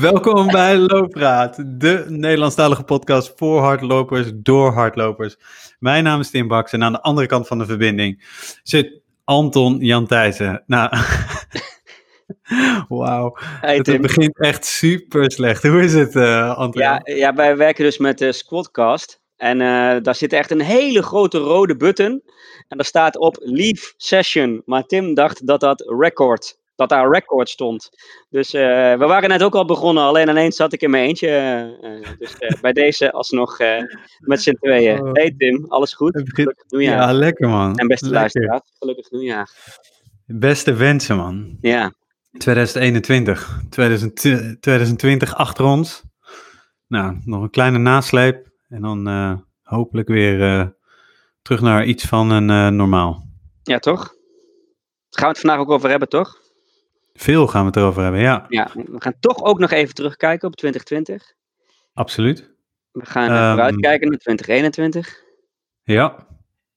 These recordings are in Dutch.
Welkom bij Loopraad, de Nederlandstalige podcast voor hardlopers door hardlopers. Mijn naam is Tim Baks en aan de andere kant van de verbinding zit Anton Jan Thijssen. Nou, wauw. Hey, het begint echt super slecht. Hoe is het, eh Anton? Ja, ja, wij werken dus met de Squadcast. En eh, daar zit echt een hele grote rode button. En daar staat op Leave Session. Maar Tim dacht dat dat record, dat daar record stond. Dus eh, we waren net ook al begonnen. Alleen ineens zat ik in mijn eentje. eh, eh, dus bij deze alsnog met z'n tweeën. Oh. Hey Tim, alles goed? Gelukkig nieuwjaar. Ja, lekker man. en beste Lekker. luisteraars, gelukkig nieuwjaar. Beste wensen man. Ja, 2021, 2000 2020 achter ons. Nou, nog een kleine nasleep en dan hopelijk weer terug naar iets van een normaal. ja toch? Daar gaan we het vandaag ook over hebben, toch? Veel gaan we het erover hebben, ja, Ja, we gaan toch ook nog even terugkijken op 2020. absoluut. We gaan Ehm, vooruitkijken naar 2021. Ja,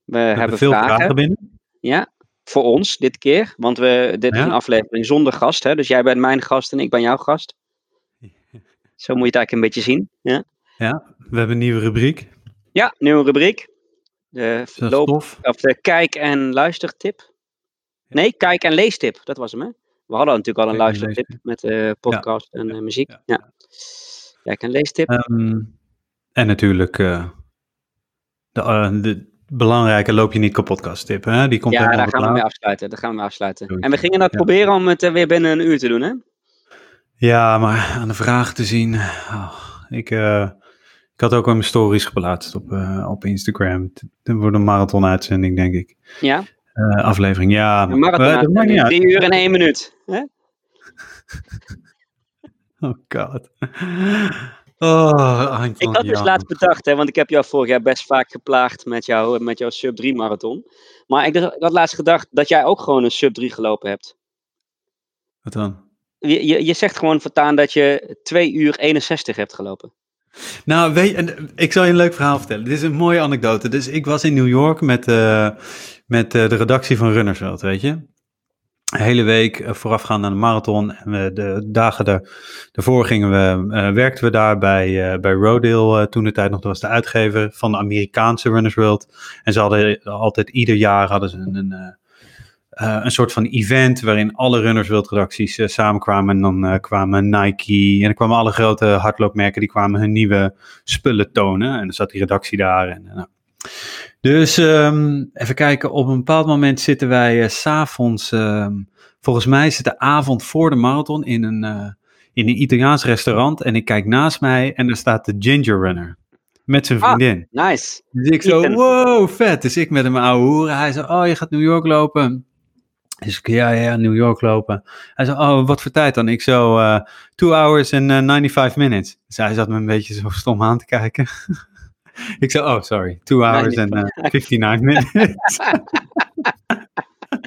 We, we hebben veel vragen. vragen binnen. Ja, voor ons dit keer. Want we, dit is een aflevering zonder gast. Hè? Dus jij bent mijn gast en ik ben jouw gast. Zo moet je het eigenlijk een beetje zien. Ja, Ja, we hebben een nieuwe rubriek. ja nieuwe rubriek. De, loop, of de kijk- en luistertip. Nee, kijk- en leestip. Dat was hem, hè? We hadden natuurlijk al een luistertip met eh, podcast en eh, muziek. Ja. Ja. Kijk- en leestip. Ehm, en natuurlijk eh, de, de belangrijke loop je niet kapot tip. Hè? Die komt ja, daar gaan we mee afsluiten. Daar gaan we mee afsluiten. En we gingen dat proberen om het weer binnen een uur te doen, hè? Ja, maar aan de vragen te zien. oh, ik, ik had ook al mijn stories geplaatst op, op Instagram. Het wordt een marathon-uitzending, denk ik. Ja, aflevering, ja. een marathon. uit. Drie uur en één minuut. Hè? Oh god. Oh, Ik had dus laatst bedacht, hè, want ik heb jou vorig jaar best vaak geplaagd met, jou, met jouw sub 3 marathon. Maar ik, dacht- ik had laatst gedacht dat jij ook gewoon een sub 3 gelopen hebt. Wat dan? Je, je, je zegt gewoon voortaan dat je 2 uur 61 hebt gelopen. Nou, weet en, ik zal je een leuk verhaal vertellen. Dit is een mooie anekdote. Dus ik was in New York met, eh, met eh, de redactie van Runners World, weet je. Een hele week eh, voorafgaand aan de marathon. En we, de dagen daar, daarvoor gingen we, eh, werkten we daar bij, bij Rodale, toen de tijd nog. Was de uitgever van de Amerikaanse Runners World. En ze hadden altijd, ieder jaar hadden ze een, een, een soort van event waarin alle Runners World redacties samenkwamen. En dan kwamen Nike en dan kwamen alle grote hardloopmerken, die kwamen hun nieuwe spullen tonen. En dan zat die redactie daar. En, nou. Dus ehm, even kijken, op een bepaald moment zitten wij s s'avonds, ehm, volgens mij is het de avond voor de marathon in een, eh, in een Italiaans restaurant. En ik kijk naast mij en daar staat de Ginger Runner met zijn Ah. vriendin. Nice. Dus ik zo, wow, vet. Dus ik met hem ouwe hoeren. Hij zei, oh, je gaat New York lopen. Dus ik, ja, ja, New York lopen. Hij zei, oh, wat voor tijd dan? Ik zo, eh 2 hours en eh, 95 minutes. Dus hij zat me een beetje zo stom aan te kijken. ik zei, oh, sorry, 2 hours eh, 59 minutes.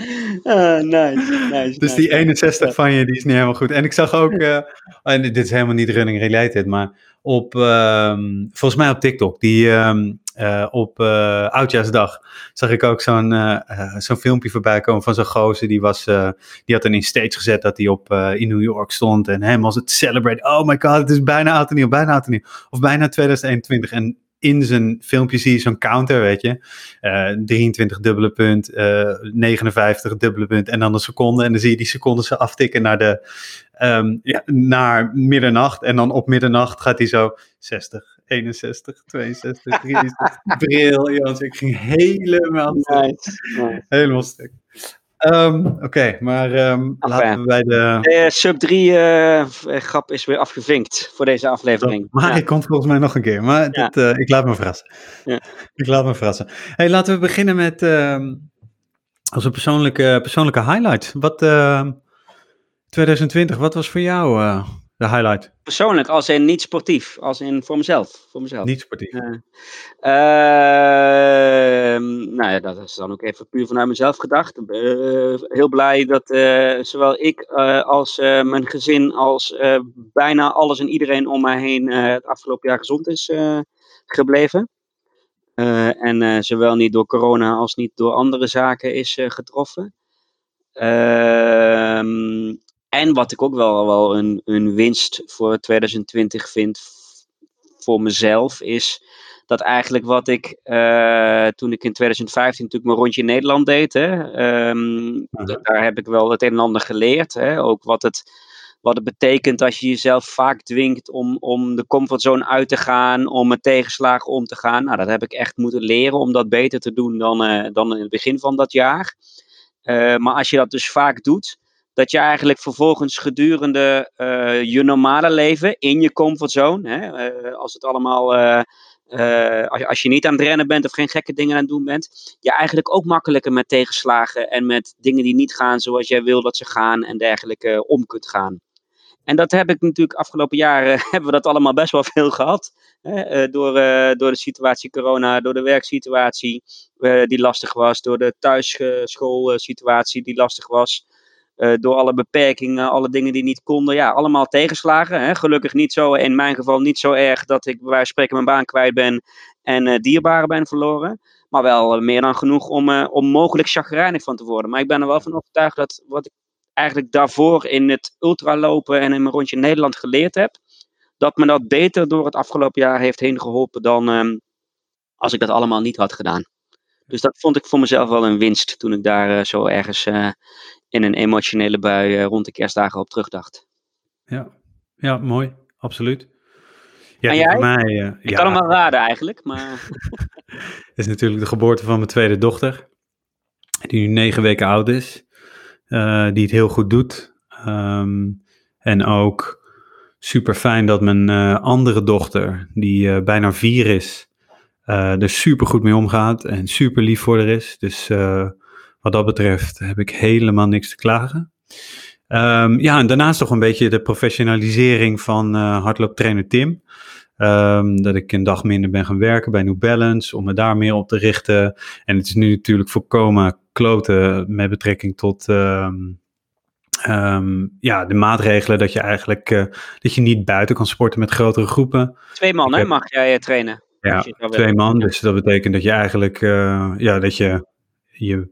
Ah, nice, nice. Dus nice, die nice. 61 van je, die is niet helemaal goed. En ik zag ook, eh, en dit is helemaal niet running related, maar op, ehm, volgens mij op TikTok, die ehm, eh, op eh, Oudjaarsdag, zag ik ook zo'n zo'n filmpje voorbij komen van zo'n gozer. Die, was, die had dan in stage gezet dat hij op, in New York stond en hem als het celebrate. Oh my god, het is bijna oud en nieuw, bijna oud en nieuw. Of bijna 2021. En in zijn filmpje zie je zo'n counter, weet je. Eh, 23 dubbele punt, eh, 59 dubbele punt en dan een seconde. En dan zie je die seconden zo aftikken naar, de, ehm, ja, naar middernacht. En dan op middernacht gaat hij zo 60, 61, 62, 63. Briljant. Ik ging helemaal. Nice, nice. Helemaal stuk. Ehm, Oké, maar ehm, laten we bij de... De sub 3 eh, grap is weer afgevinkt voor deze aflevering. Maar Ja. ik komt volgens mij nog een keer. Maar Ja. dit, eh, ik laat me verrassen. Ja. Ik laat me verrassen. Hey, laten we beginnen met ehm, als een persoonlijke, persoonlijke highlight. Wat ehm, 2020, wat was voor jou eh, de highlight? Persoonlijk, als in niet sportief, als in voor mezelf. Voor mezelf. Niet sportief. Ehm, nou ja, dat is dan ook even puur vanuit mezelf gedacht. Eh, heel blij dat eh, zowel ik eh, als mijn gezin, als bijna alles en iedereen om mij heen het afgelopen jaar gezond is gebleven. En zowel niet door corona als niet door andere zaken is getroffen. Ehm, En wat ik ook wel, wel een, een winst voor 2020 vind voor mezelf, is dat eigenlijk wat ik uh, toen ik in 2015 natuurlijk mijn rondje in Nederland deed, hè, um, daar heb ik wel het een en ander geleerd. Hè, ook wat het, wat het betekent als je jezelf vaak dwingt om, om de comfortzone uit te gaan, om met tegenslagen om te gaan. Nou, dat heb ik echt moeten leren om dat beter te doen dan, uh, dan in het begin van dat jaar. Uh, maar als je dat dus vaak doet, dat je eigenlijk vervolgens gedurende uh, je normale leven in je comfortzone, hè, uh, als het allemaal, uh, als, als, je niet aan het rennen bent of geen gekke dingen aan het doen bent, je eigenlijk ook makkelijker met tegenslagen en met dingen die niet gaan zoals jij wil dat ze gaan en dergelijke om kunt gaan. En dat heb ik natuurlijk afgelopen jaren, hebben we dat allemaal best wel veel gehad. Hè, door, door de situatie corona, door de werksituatie die lastig was, door de thuisschoolsituatie die lastig was. Uh, door alle beperkingen, alle dingen die niet konden. Ja, allemaal tegenslagen. Hè? Gelukkig niet zo, in mijn geval niet zo erg dat ik bij spreken mijn baan kwijt ben en uh, dierbaren ben verloren. Maar wel uh, meer dan genoeg om, om mogelijk chagrijnig van te worden. Maar ik ben er wel van overtuigd dat wat ik eigenlijk daarvoor in het ultralopen en in mijn rondje Nederland geleerd heb, dat me dat beter door het afgelopen jaar heeft heen geholpen dan um, als ik dat allemaal niet had gedaan. Dus dat vond ik voor mezelf wel een winst toen ik daar zo ergens in een emotionele bui uh, rond de kerstdagen op terugdacht. Ja, ja mooi, absoluut. Ja, jij? Voor mij, uh, ik ja, kan hem wel raden eigenlijk, maar... Het is natuurlijk de geboorte van mijn tweede dochter, die nu negen weken oud is, uh, die het heel goed doet. Um, en ook super fijn dat mijn andere dochter, die bijna vier is, er super goed mee omgaat en super lief voor haar is. Dus wat dat betreft heb ik helemaal niks te klagen. Um, ja, en daarnaast toch een beetje de professionalisering van uh, hardlooptrainer Tim. Um, dat ik een dag minder ben gaan werken bij New Balance, om me daar meer op te richten. En het is nu natuurlijk voorkomen kloten met betrekking tot um, um, ja, de maatregelen dat je eigenlijk uh, dat je niet buiten kan sporten met grotere groepen. Twee man, hè, mag jij uh, trainen? Ja, twee man. Dus dat betekent dat je eigenlijk ja, dat je je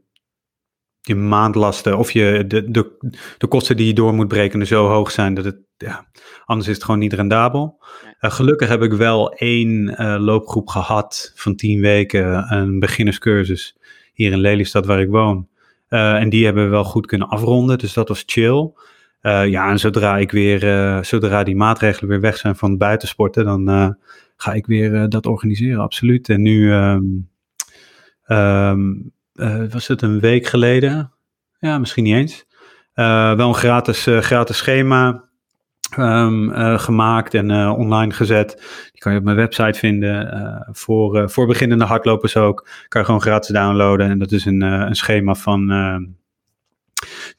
je maandlasten of je, de, de, de kosten die je door moet breken zo hoog zijn dat het, ja, anders is het gewoon niet rendabel. Uh, gelukkig heb ik wel één uh, loopgroep gehad van tien weken, een beginnerscursus hier in Lelystad waar ik woon. Uh, en die hebben we wel goed kunnen afronden, dus dat was chill. ja, en zodra ik weer, zodra die maatregelen weer weg zijn van buitensporten, dan ga ik weer dat organiseren, absoluut. En nu um, um, uh, was het een week geleden? Ja, misschien niet eens. Uh, wel een gratis, uh, gratis schema um, gemaakt en online gezet. Die kan je op mijn website vinden. voor, voor beginnende hardlopers ook. Kan je gewoon gratis downloaden. En dat is een, een schema van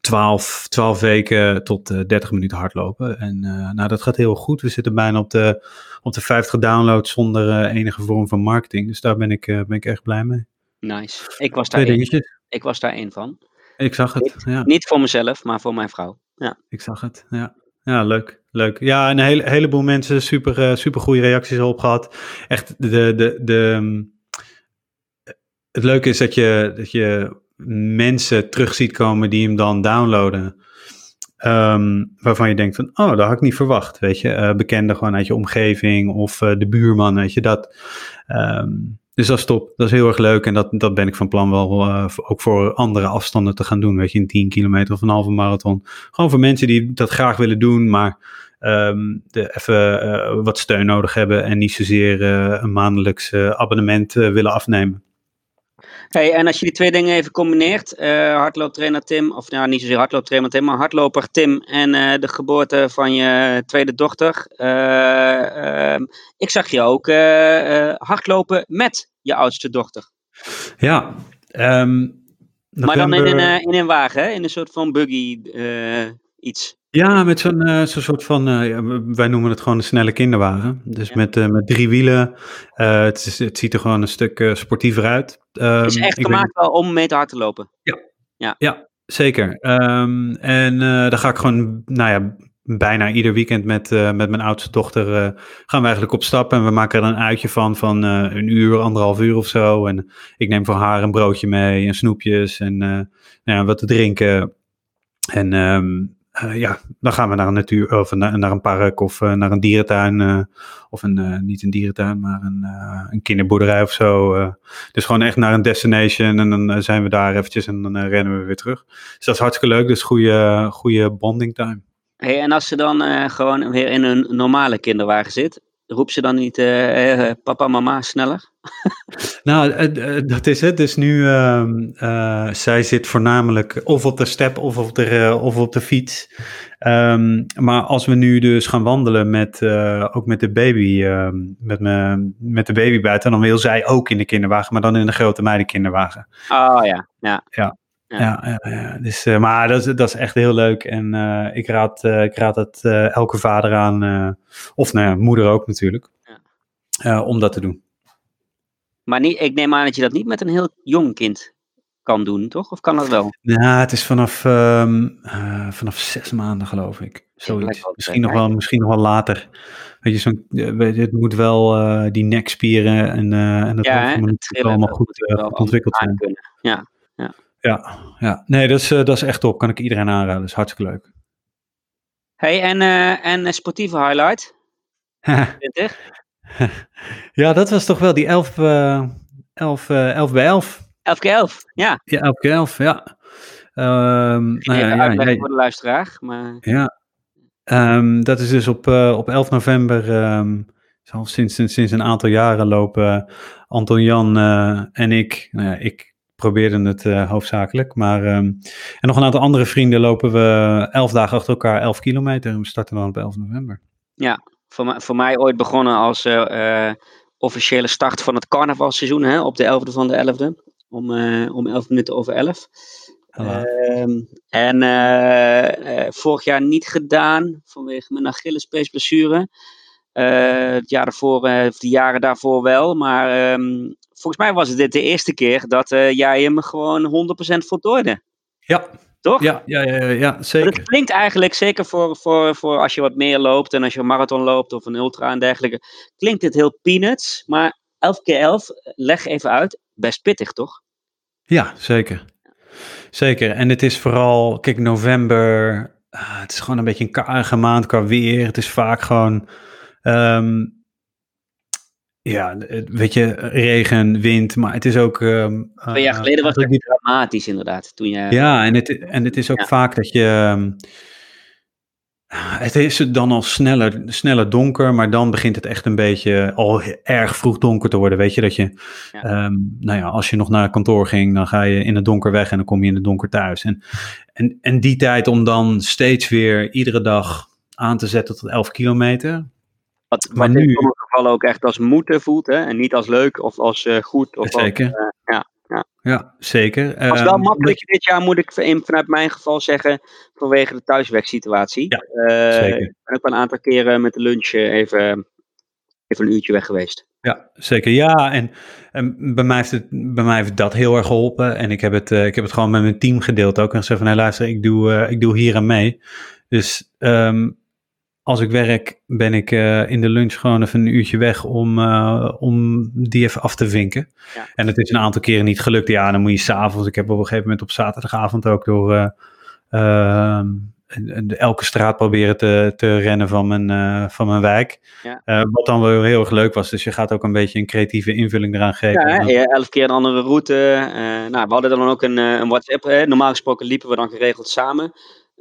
12, 12 weken tot 30 minuten hardlopen. En nou, dat gaat heel goed. We zitten bijna op de, op de 50 downloads zonder enige vorm van marketing. Dus daar ben ik, ben ik echt blij mee. Nice. Ik was daar één, ik was daar één van. Ik zag het, niet, ja. Niet voor mezelf, maar voor mijn vrouw. Ja. Ik zag het, ja. Ja, leuk. Leuk. Ja, en een hele, heleboel mensen super, uh, super goede reacties op gehad. Echt, de, de, de, um, het leuke is dat je, dat je mensen terug ziet komen die hem dan downloaden. Um, waarvan je denkt van, oh, dat had ik niet verwacht, weet je. Uh, bekenden gewoon uit je omgeving of uh, de buurman, weet je, dat. Um, dus dat is top. Dat is heel erg leuk. En dat, dat ben ik van plan wel uh, ook voor andere afstanden te gaan doen. Weet je, een 10 kilometer of een halve marathon. Gewoon voor mensen die dat graag willen doen, maar um, de, even uh, wat steun nodig hebben. En niet zozeer uh, een maandelijks abonnement willen afnemen. Hey, en als je die twee dingen even combineert, uh, hardlooptrainer Tim, of nou niet zozeer hardlooptrainer Tim, maar hardloper Tim en uh, de geboorte van je tweede dochter. Uh, ik zag je ook hardlopen met je oudste dochter. Ja. Um, maar dan in, een, in een wagen, hè? in een soort van buggy iets. Ja, met zo'n uh, zo soort van, uh, wij noemen het gewoon een snelle kinderwagen. Dus ja. met, uh, met drie wielen. Het, is, het, ziet er gewoon een stuk sportiever uit. Um, het is echt gemaakt om mee te hard te lopen. Ja, ja. ja zeker. Um, en dan ga ik gewoon, nou ja, bijna ieder weekend met, met mijn oudste dochter gaan we eigenlijk op stap. En we maken er een uitje van, van een uur, anderhalf uur of zo. En ik neem voor haar een broodje mee en snoepjes en nou ja, wat te drinken. En um, eh, ja, dan gaan we naar een natuur, of naar, naar een park of eh, naar een dierentuin. eh, of een, eh, niet een dierentuin, maar een, eh, een kinderboerderij of zo. eh. dus gewoon echt naar een destination en dan eh, zijn we daar eventjes en dan eh, rennen we weer terug. Dus dat is hartstikke leuk. Dus goede, goede bonding time. Hey, en als ze dan eh, gewoon weer in een normale kinderwagen zit, roept ze dan niet eh, eh, papa, mama sneller? Nou, eh, dat is het. Dus nu, eh, zij zit voornamelijk of op de step of op de, of op de fiets. Ehm, maar als we nu dus gaan wandelen met, ook met de baby, ehm, met, me, met de baby buiten, dan wil zij ook in de kinderwagen, maar dan in de grote meidenkinderwagen. Oh ja, ja. Ja. Ja, ja, ja. Dus, eh, maar dat is, dat is echt heel leuk. En eh, ik, raad, eh, ik raad het elke vader aan, of nou ja, moeder ook natuurlijk, Ja. om dat te doen. Maar niet, ik neem aan dat je dat niet met een heel jong kind kan doen, toch? Of kan dat wel? Ja, het is vanaf, ehm, eh, vanaf zes maanden, geloof ik. Zoiets. Misschien, nog wel, misschien nog wel later. Weet je, zo'n, het moet wel die nekspieren en, en het Ja, moet allemaal dat goed, ontwikkeld zijn. kunnen. Ja. Ja, ja. Nee, dat is, eh, dat is echt top. Kan ik iedereen aanraden. Dat is hartstikke leuk. Hey, en, eh, en een sportieve highlight? 20? ja, dat was toch wel die 11, eh 11, eh 11 bij 11. 11 keer 11. Ja. Ja, 11 keer 11, ja. Ik nou ja, ja, ja, voor de luisteraar. Maar Ja, Ehm, dat is dus op, eh, op 11 november, al sinds, sinds, sinds een aantal jaren lopen Anton Jan eh, en ik, nou ja, ik probeerde het eh, hoofdzakelijk, maar ehm, en nog een aantal andere vrienden lopen we 11 dagen achter elkaar 11 kilometer en we starten dan op 11 november. voor, mij- voor mij ooit begonnen als eh, eh, officiële start van het carnavalseizoen. Hè, op de 11e van de 11e. Om, om 11 minuten over 11. Voilà. Ehm, en vorig jaar niet gedaan vanwege mijn Achillespeesblessure. Eh het jaar daarvoor, of de jaren daarvoor wel. Maar ehm, volgens mij was het dit de eerste keer dat eh, jij hem gewoon 100% voltooide. Ja, Toch? ja, ja, ja, ja, Maar zeker. Het klinkt eigenlijk, zeker voor, voor, voor als je wat meer loopt en als je een marathon loopt of een ultra en dergelijke, klinkt dit heel peanuts. Maar 11 keer 11, leg even uit, best pittig toch? Ja, zeker. Zeker. En het is vooral, kijk, november. ah, het is gewoon een beetje een karige maand qua weer. Het is vaak gewoon. ehm, ja, weet je, regen, wind, maar het is ook. ehm, Twee jaar eh, geleden was het echt dramatisch inderdaad. Toen je, ja, en het, en het is ook Ja. vaak dat je. ehm, het is dan al sneller, sneller donker, maar dan begint het echt een beetje al erg vroeg donker te worden. Weet je dat je, Ja. ehm, nou ja, als je nog naar kantoor ging, dan ga je in het donker weg en dan kom je in het donker thuis. En, en, en die tijd om dan steeds weer iedere dag aan te zetten tot 11 kilometer. Wat, maar wat in nu- sommige gevallen ook echt als moeten voelt. Hè? En niet als leuk of als eh, goed. Of als, Zeker. eh, ja. Ja, zeker. Het was wel Ehm, makkelijk dit jaar, moet ik in- vanuit mijn geval zeggen, vanwege de thuiswerksituatie. Ja, Eh, zeker. Ik ben ook een aantal keren met de lunch even, even een uurtje weg geweest. Ja, zeker. Ja, en, en bij, mij heeft het, bij mij heeft dat heel erg geholpen. En ik heb het, ik heb het gewoon met mijn team gedeeld ook. En gezegd van, hey, luister, ik doe, ik doe hier aan mee. Dus ehm, als ik werk, ben ik eh, in de lunch gewoon even een uurtje weg om, eh, om die even af te vinken. Ja. En het is een aantal keren niet gelukt. Ja, dan moet je s'avonds. Ik heb op een gegeven moment op zaterdagavond ook door eh, ehm, elke straat proberen te, te rennen van mijn, van mijn wijk. Ja. Wat dan wel heel erg leuk was. Dus je gaat ook een beetje een creatieve invulling eraan geven. Ja, elf keer een andere route. nou, we hadden dan ook een, een WhatsApp. Hè. Normaal gesproken liepen we dan geregeld samen.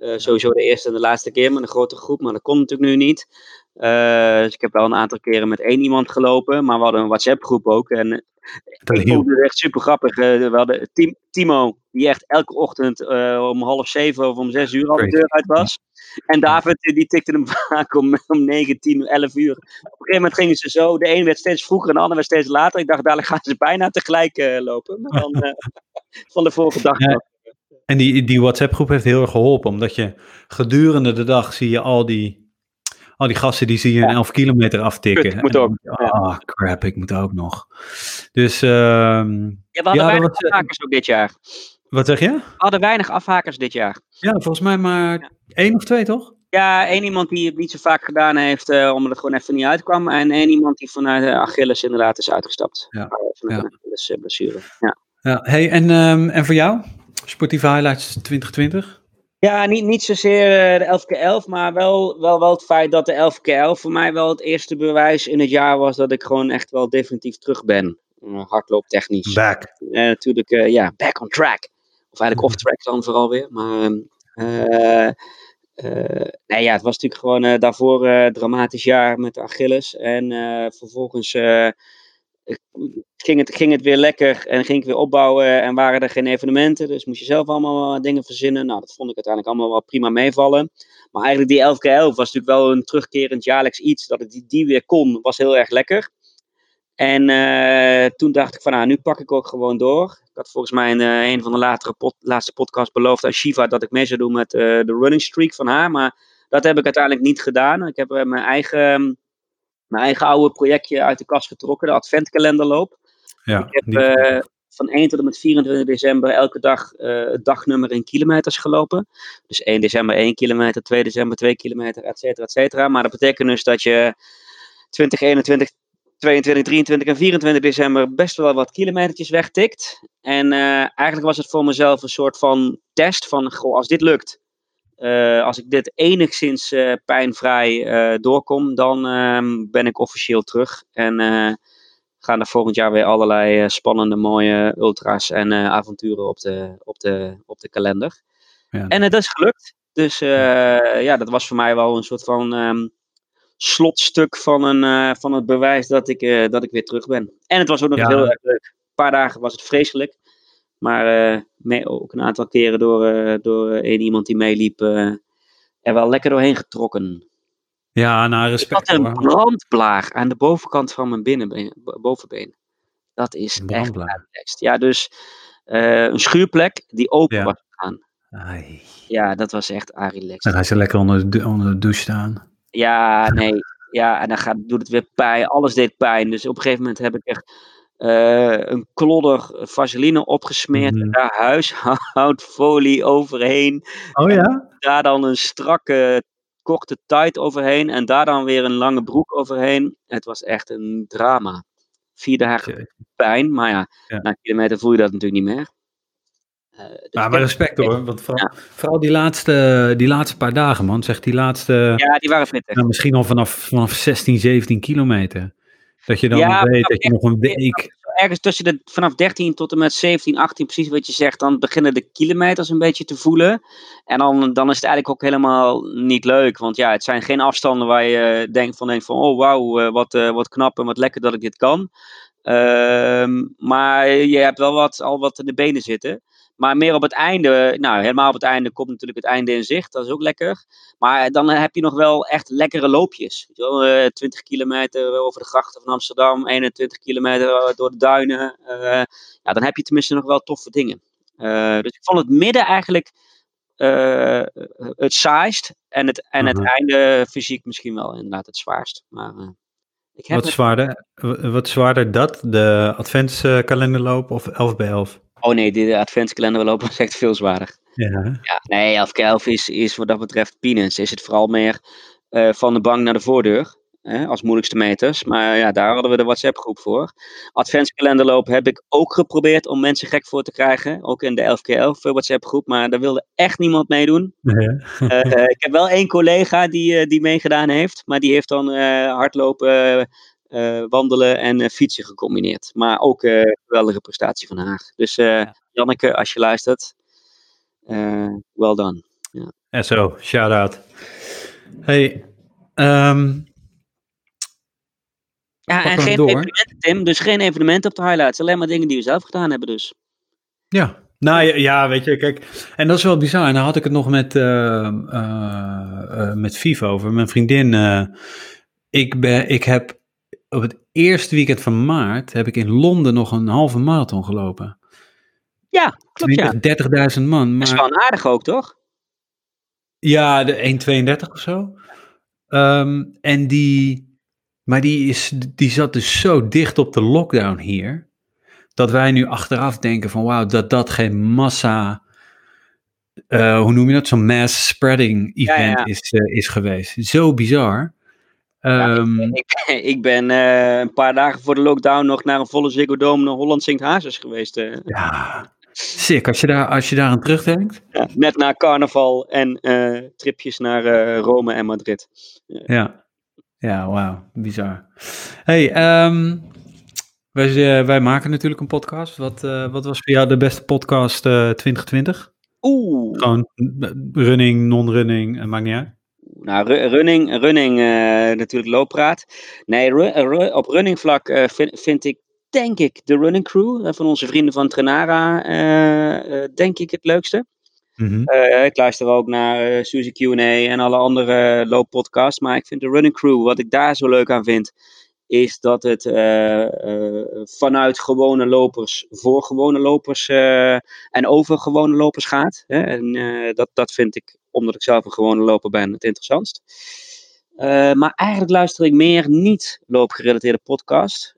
Eh, sowieso de eerste en de laatste keer met een grote groep, maar dat kon natuurlijk nu niet. Eh, dus ik heb wel een aantal keren met één iemand gelopen, maar we hadden een WhatsApp groep ook. En dat ik vond het echt super grappig. Eh, we hadden Tim- Timo, die echt elke ochtend om half zeven of om zes uur al de deur uit was. En David, die tikte hem vaak om, om 9, 10, 11 uur. Op een gegeven moment gingen ze zo. De een werd steeds vroeger en de ander werd steeds later. Ik dacht, dadelijk gaan ze bijna tegelijk lopen. Maar dan van de vorige dag. Ja. En die, die WhatsApp-groep heeft heel erg geholpen. Omdat je gedurende de dag zie je al die, al die gasten die zie je een 11 kilometer aftikken. Kut, ik moet ook. Ah, crap, ik moet ook nog. Dus, ehm, Ja, we hadden Ja, weinig was, eh, afhakers ook dit jaar. wat zeg je? We hadden weinig afhakers dit jaar. Ja, volgens mij maar één of twee, toch? Ja, één iemand die het niet zo vaak gedaan heeft, eh, omdat het gewoon even niet uitkwam. En één iemand die vanuit de Achilles inderdaad is uitgestapt. Ja. Eh, Vanuit Ja. Achilles blessure. Ja. Ja, hey, en, ehm, en voor jou? Sportieve highlights 2020? Ja, niet, niet zozeer de 11 keer 11, maar wel, wel, wel het feit dat de 11 keer 11 voor mij wel het eerste bewijs in het jaar was dat ik gewoon echt wel definitief terug ben. Uh, hardlooptechnisch. Back. Uh, natuurlijk, uh, ja, back on track. Of eigenlijk off track dan vooral weer. Maar nee, ja, het was natuurlijk gewoon daarvoor een dramatisch jaar met de Achilles. En vervolgens ging het, ging het weer lekker en ging ik weer opbouwen en waren er geen evenementen. Dus moest je zelf allemaal dingen verzinnen. Nou, dat vond ik uiteindelijk allemaal wel prima meevallen. Maar eigenlijk die 11 keer 11 was natuurlijk wel een terugkerend jaarlijks iets. Dat ik die, weer kon, was heel erg lekker. En uh, toen dacht ik van, nou, nu pak ik ook gewoon door. Ik had volgens mij in uh, een van de latere laatste podcasts beloofd aan Shiva dat ik mee zou doen met uh, de running streak van haar. Maar dat heb ik uiteindelijk niet gedaan. Ik heb mijn eigen mijn eigen oude projectje uit de kast getrokken, de adventkalenderloop. Ja, ik heb uh, van 1 tot en met 24 december elke dag uh, het dagnummer in kilometers gelopen. Dus 1 december 1 kilometer, 2 december 2 kilometer, et cetera, et cetera. Maar dat betekent dus dat je 20, 21, 22, 23 en 24 december best wel wat kilometertjes wegtikt. En uh, eigenlijk was het voor mezelf een soort van test van, goh, als dit lukt, uh, als ik dit enigszins uh, pijnvrij uh, doorkom, dan ehm, ben ik officieel terug. En gaan er volgend jaar weer allerlei spannende, mooie ultra's en avonturen op de, op de, op de kalender. Ja. En dat is gelukt. Dus ja. ja. dat was voor mij wel een soort van um, slotstuk van, een, van het bewijs dat ik, dat ik weer terug ben. En het was ook nog ja. heel erg leuk. Een paar dagen was het vreselijk. Maar mee, ook een aantal keren door, uh, door één iemand die meeliep er wel lekker doorheen getrokken. Ja, nou respect. Ik had een brandblaag aan de bovenkant van mijn binnenbeen, bovenbeen. Dat is echt relaxed. Ja, dus een schuurplek die open ja. was gegaan. Ai. Ja, dat was echt relaxed. Dan ga je lekker onder de, onder de douche staan. Ja, nee. Ja, en dan gaat, doet het weer pijn. Alles deed pijn. Dus op een gegeven moment heb ik echt uh, een klodder vaseline opgesmeerd mm. en daar huishoudfolie overheen. Oh ja? Daar dan een strakke korte tight overheen en daar dan weer een lange broek overheen. Het was echt een drama. Vier dagen okay. pijn, maar ja, ja, na kilometer voel je dat natuurlijk niet meer. Uh, dus maar, maar respect hoor, want vooral, ja. vooral, die, laatste, die laatste paar dagen man, zeg die laatste... Ja, die waren pittig. Nou, misschien al vanaf, vanaf 16, 17 kilometer. Dat je dan ja, weet dat je nog een week. Ergens tussen de vanaf 13 tot en met 17, 18, precies wat je zegt, dan beginnen de kilometers een beetje te voelen. En dan, dan is het eigenlijk ook helemaal niet leuk. Want ja, het zijn geen afstanden waar je denkt van, denkt van oh wauw, wat, uh, wat knap en wat lekker dat ik dit kan. Uh, maar je hebt wel wat, al wat in de benen zitten. Maar meer op het einde, nou helemaal op het einde komt natuurlijk het einde in zicht. Dat is ook lekker. Maar dan heb je nog wel echt lekkere loopjes. Uh, 20 kilometer over de grachten van Amsterdam, 21 kilometer door de duinen. Uh, ja, dan heb je tenminste nog wel toffe dingen. Uh, dus ik vond het midden eigenlijk uh, het saaist. En het, en het uh-huh. einde fysiek misschien wel inderdaad het zwaarst. Maar, ik heb wat, het... zwaarder, wat zwaarder dat? De adventskalenderloop of 11 bij 11? Oh nee, de adventskalender lopen is echt veel zwaarder. Ja. ja nee, 11 keer 11 is, is wat dat betreft peanuts. Is het vooral meer uh, van de bank naar de voordeur. Hè, als moeilijkste meters. Maar ja, daar hadden we de WhatsApp groep voor. Adventskalenderloop heb ik ook geprobeerd om mensen gek voor te krijgen. Ook in de 11 keer 11 WhatsApp groep. Maar daar wilde echt niemand meedoen. Ja. uh, ik heb wel één collega die, die meegedaan heeft. Maar die heeft dan hardlopen wandelen en uh, fietsen gecombineerd. Maar ook uh, geweldige prestatie van haar. Dus Janneke, als je luistert, well done. Ja. En zo, shout-out. Hey, um, ja, en geen evenementen, Tim. Dus geen evenementen op de highlights. Alleen maar dingen die we zelf gedaan hebben dus. Ja, nou ja, ja, weet je, kijk, en dat is wel bizar. En dan had ik het nog met, uh, uh, uh, met Vivo over, mijn vriendin. ik, ben, ik heb op het eerste weekend van maart heb ik in Londen nog een halve marathon gelopen. Ja, klopt ja. 30.000 man. Maar... Dat is gewoon aardig ook, toch? Ja, de 1,32 of zo. Um, en die, maar die, is, die zat dus zo dicht op de lockdown hier, dat wij nu achteraf denken van wauw, dat dat geen massa, uh, hoe noem je dat, zo'n mass spreading event ja, ja. Is, uh, is geweest. Zo bizar. Ja, um, ik, ben uh, een paar dagen voor de lockdown nog naar een volle Ziggo Dome naar Holland Sint Hazes geweest. Uh. Ja, Sick, als je daar, als je daar aan terugdenkt. Ja, net na carnaval en eh, tripjes naar eh, Rome en Madrid. Ja, ja wauw, bizar. Hey, ehm, wij, eh, wij maken natuurlijk een podcast. Wat, eh, wat was voor jou de beste podcast eh 2020? Oeh, Gewoon eh, running, non-running, eh, maakt niet uit. Nou, ru- running, running eh, natuurlijk looppraat. Nee, ru- eh, ru- op running vlak eh, vind, vind ik, denk ik, de running crew van onze vrienden van Trenara, denk ik het leukste. Mhm. Ik luister ook naar Suzy Q&A en alle andere looppodcasts. Maar ik vind de Running Crew, wat ik daar zo leuk aan vind, is dat het eh, eh, vanuit gewone lopers voor gewone lopers eh, en over gewone lopers gaat. Hè? En dat, dat vind ik, omdat ik zelf een gewone loper ben, het interessantst. Maar eigenlijk luister ik meer niet loopgerelateerde podcast.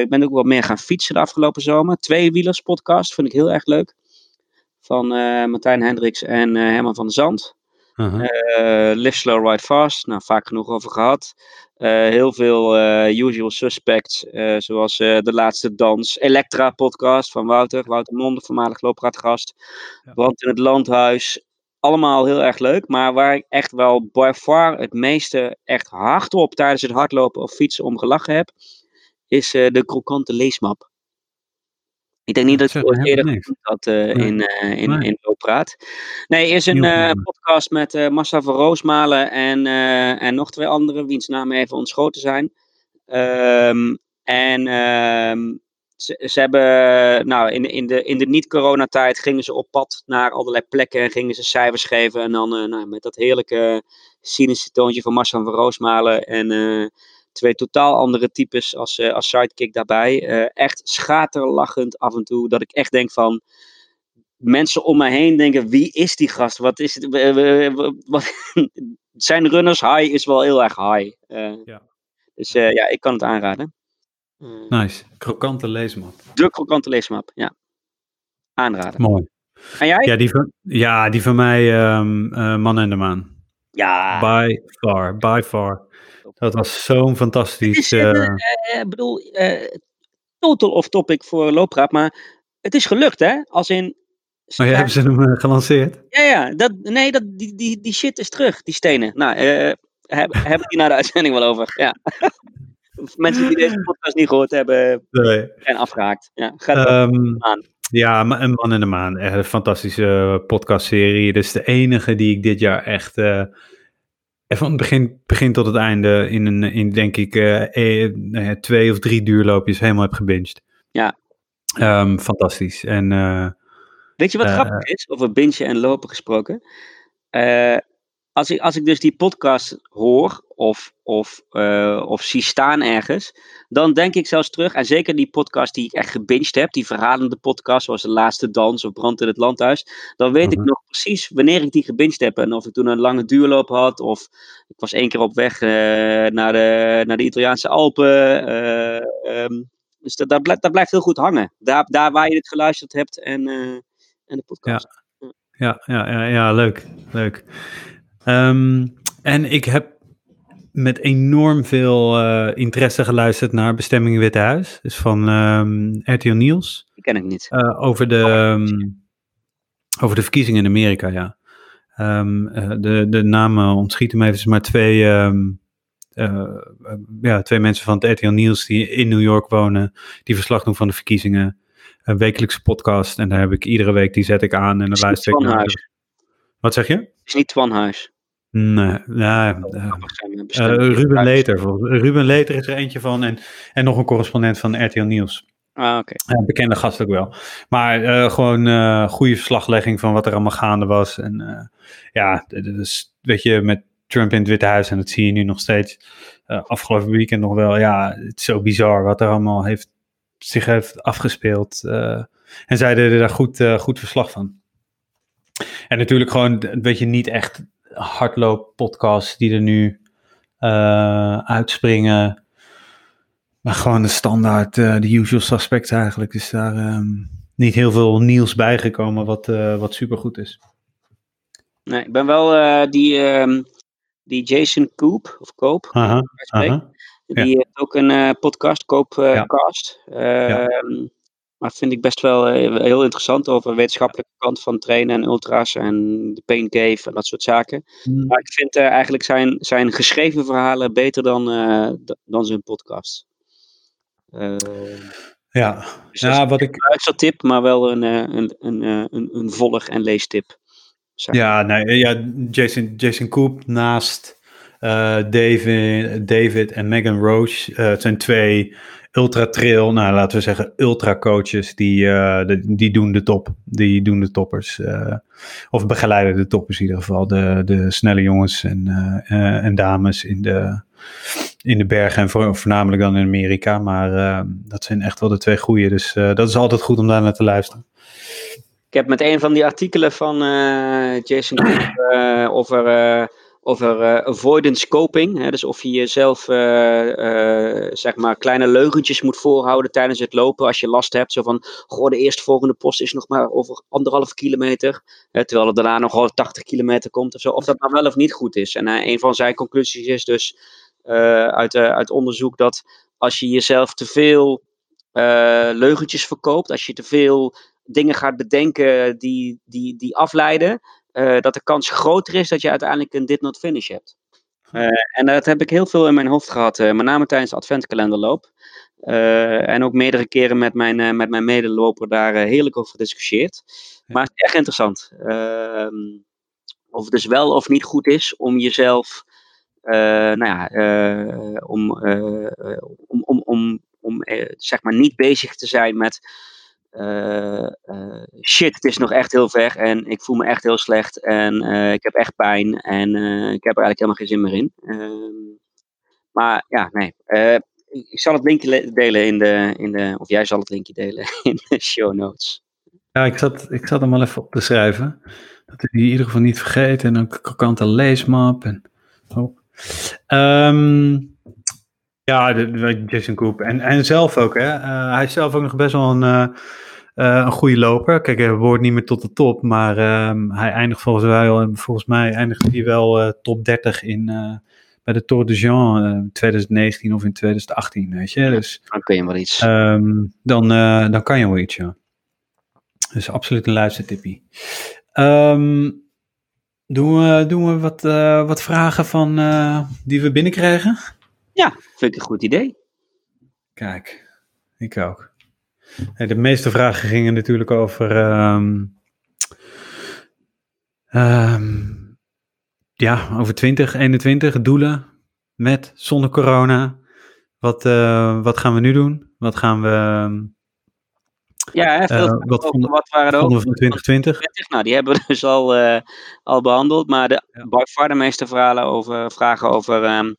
Ik ben ook wat meer gaan fietsen de afgelopen zomer. Tweewielers podcast vind ik heel erg leuk. Van Martijn Hendricks en Herman van der Zand. Eh, Live Slow, Ride Fast. Nou, vaak genoeg over gehad. Eh, heel veel eh, usual suspects, eh, zoals De Laatste Dans. Elektra podcast van Wouter. Wouter Monde, voormalig loopraadgast. Ja. Brand in het Landhuis. Allemaal heel erg leuk. Maar waar ik echt wel by far het meeste echt hardop tijdens het hardlopen of fietsen om gelachen heb, is de krokante leesmap. Ik denk niet dat ik Zeg het ooit eerder had eh, Nee. in, eh in, Nee. in Looppraat. Nee, is een eh, podcast met Marcel van Roosmalen en, en nog twee anderen, wiens namen even ontschoten zijn. Ehm, en ehm, ze, ze hebben, nou, in, in de, in de niet-coronatijd gingen ze op pad naar allerlei plekken en gingen ze cijfers geven. En dan nou, met dat heerlijke cynische toontje van Marcel van Roosmalen en twee totaal andere types als, eh, als sidekick daarbij. Eh, echt schaterlachend af en toe, dat ik echt denk van mensen om mij heen denken: wie is die gast? Wat is het? Wat, zijn runners high is wel heel erg high. Eh, Ja. Dus eh, ja, ik kan het aanraden. Eh, Nice. Krokante leesmap. De krokante leesmap, ja. Aanraden. Mooi. En jij? Ja, die van, ja, die van mij, ehm eh, Man en de Maan. Ja. By far, by far. Dat was zo'n fantastisch... eh, eh, eh, ik bedoel, total off topic voor looppraat, maar het is gelukt, hè? Als in. oh ja, hebben ze hem gelanceerd? Ja, ja, dat, nee, dat, die, die, die shit is terug, die stenen. Nou, eh heb, hebben die naar de uitzending wel over. Ja. Mensen die deze podcast niet gehoord hebben, Nee. zijn afgehaakt. Ja, gaat Ehm, aan. ja, een Man in de Maan. Echt een fantastische podcastserie. Dit is de enige die ik dit jaar echt... van het begin, begin tot het einde in, een, in denk ik, eh, eh, ja, twee of drie duurloopjes helemaal heb gebinged. Ja. Ehm, fantastisch. En eh, Weet je wat eh, grappig is, over bingen en lopen gesproken? Eh, als, ik, als ik dus die podcast hoor of, of, eh, of zie staan ergens, dan denk ik zelfs terug, en zeker die podcast die ik echt gebinged heb, die verhalende podcast zoals De Laatste Dans of Brand in het Landhuis, dan weet ik Mhm. nog precies wanneer ik die gebinged heb en of ik toen een lange duurloop had of ik was één keer op weg eh, naar, de, naar de Italiaanse Alpen. eh, ehm, dus dat, dat, blijft, dat blijft heel goed hangen. Daar, daar waar je het geluisterd hebt en, en de podcast. Ja, ja, ja, ja leuk. leuk. Ehm, en ik heb met enorm veel eh, interesse geluisterd naar Bestemming Witte Huis. Dus van ehm RTL Nieuws. Die ken ik niet. Eh, over, de, ehm, over de verkiezingen in Amerika, ja. Ehm, eh, de, de namen ontschieten me even, maar twee, ja, twee mensen van het RTL Nieuws die in New York wonen, die verslag doen van de verkiezingen. Een wekelijkse podcast en daar heb ik iedere week, die zet ik aan en dan luister ik naar. Wat zeg je? Het is niet Twan Huis. Nee, bestemd. Ruben Leter. Ruben Leter is er eentje van en, en nog een correspondent van RTL Nieuws. Ah, oké. Bekende gast ook wel. Maar eh, gewoon eh goede verslaglegging van wat er allemaal gaande was. En eh, ja, dus, weet je, met Trump in het Witte Huis, en dat zie je nu nog steeds. afgelopen weekend nog wel. Ja, het is zo bizar wat er allemaal heeft, zich heeft afgespeeld. en zij deden daar goed, goed verslag van. En natuurlijk gewoon, weet je, niet echt hardloop-podcasts die er nu eh, uitspringen. Maar gewoon de standaard, eh, de usual suspects eigenlijk. Is daar ehm, niet heel veel nieuws bijgekomen wat, eh wat supergoed is. Nee, ik ben wel eh, die, ehm, die Jason Koop, of Koop, die heeft ook een eh, podcast, Koopcast. Ja. Ehm maar vind ik best wel eh, heel interessant over de wetenschappelijke kant van trainen en ultra's en de pain cave en dat soort zaken. Mm. Maar ik vind eh, eigenlijk zijn, zijn geschreven verhalen beter dan, eh, dan zijn podcast. Ja, dus dat ja wat ik, een luistertip, maar wel een, een, een, een, een volg- en leestip. Ja, nee, ja Jason, Jason Koop naast David, David en Megan Roach. het zijn twee ultra trail, nou laten we zeggen ultra coaches. Die, eh, die doen de top. Die doen de toppers. eh, of begeleiden de toppers in ieder geval. De, de snelle jongens en, eh, en dames in de, in de bergen. En voor- voornamelijk dan in Amerika. Maar dat zijn echt wel de twee goeie. Dus dat is altijd goed om daar naar te luisteren. Ik heb met een van die artikelen van Jason over, over eh, avoidance coping. Hè, dus of je jezelf eh, eh, zeg maar kleine leugentjes moet voorhouden tijdens het lopen als je last hebt. Zo van, goh, de eerstvolgende post is nog maar over anderhalf kilometer. Hè, terwijl er daarna nog wel 80 kilometer komt of zo. Of dat nou wel of niet goed is. En een van zijn conclusies is dus uit, uit onderzoek dat als je jezelf te veel leugentjes verkoopt, als je te veel dingen gaat bedenken die, die, die afleiden, eh, dat de kans groter is dat je uiteindelijk een did not finish hebt. Eh, en dat heb ik heel veel in mijn hoofd gehad, eh, met name tijdens de adventkalenderloop. En ook meerdere keren met mijn, met mijn medeloper daar heerlijk over gediscussieerd. Maar het is echt interessant. Ehm, of het dus wel of niet goed is om jezelf, nou ja, om, om, om, om, om zeg maar niet bezig te zijn met shit, het is nog echt heel ver en ik voel me echt heel slecht en eh, ik heb echt pijn en eh, ik heb er eigenlijk helemaal geen zin meer in. Ehm, maar ja, nee. eh, ik zal het linkje le- delen in de, in de, of jij zal het linkje delen in de show notes. Ja, ik zat, ik zat hem wel even op te schrijven. Dat ik die in ieder geval niet vergeten. En een krokante leesmap. En. Ehm, ja, de, Jason Koop. En, en zelf ook, hè. Eh, hij is zelf ook nog best wel een, eh, eh, een goede loper. Kijk, hij behoort niet meer tot de top. Maar ehm, hij eindigt volgens mij, wel- volgens mij eindigt hij wel top 30 in, bij de Tour de Jean eh, 2019 of in 2018, weet je. Dus Dan kun je wel iets. Ehm, dan, dan kan je wel iets, ja. Dus absoluut een luistertippie. Ehm doen, we, doen we wat, wat vragen van, die we binnenkrijgen? Vind ik een goed idee. Kijk, ik ook. Hey, de meeste vragen gingen natuurlijk over... ehm, ehm, ja, over 2021, doelen met, zonder corona. Wat, eh, wat gaan we nu doen? Wat gaan we... Ja, hè, veel Eh, wat over vonden- wat waren er ook? van 2020? 20, nou, die hebben we dus al, eh, al behandeld. Maar de, Ja. by far de meeste verhalen over, vragen over ehm,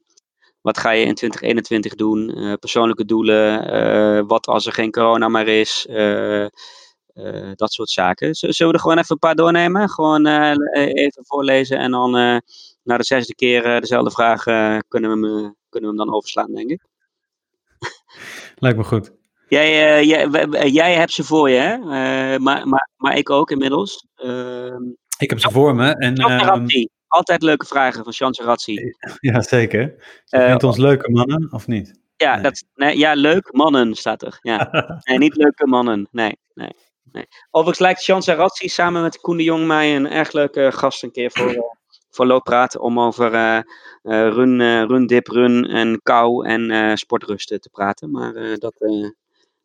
wat ga je in 2021 doen, eh, persoonlijke doelen, eh, wat als er geen corona meer is, eh, dat soort zaken. Z- Zullen we er gewoon even een paar doornemen? Gewoon e- even voorlezen en dan na de zesde keer dezelfde vraag kunnen, we hem, kunnen we hem dan overslaan, denk ik. Lijkt me goed. Jij, jij, jij hebt ze voor je, hè? Maar, maar, maar ik ook inmiddels. Ehm Ik heb ze voor me. En. Altijd leuke vragen van Chance Razzi. ja, zeker. Je Eh, vindt ons leuke mannen, of niet? Ja, nee. dat, nee, ja, leuk mannen staat er. Ja. Nee, niet leuke mannen. Nee, nee, nee. Overigens lijkt Chance Razzi samen met Koen de Jong mij een erg leuke gast een keer voor, eh, voor Looppraat. Om over eh, eh, run, eh, run, dip, run en kou en eh, sportrusten te praten. Maar eh, dat, eh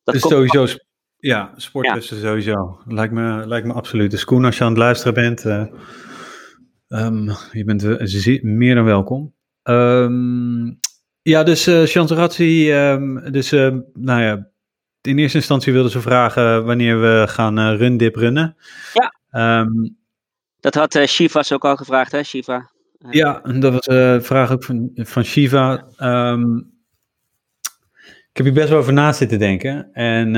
dat Dus komt sowieso, ja, sportrusten sowieso. Lijkt me, lijkt me absoluut. Dus Koen, als je aan het luisteren bent, eh, ehm, je bent meer dan welkom. Ehm, ja, dus uh, dus eh, nou ja, in eerste instantie wilden ze vragen wanneer we gaan eh, run dip runnen. Ja. Dat had eh Shivas ook al gevraagd, hè, Shiva? Ja, dat was een vraag ook van, van Shiva. Ik heb hier best wel over na zitten denken. En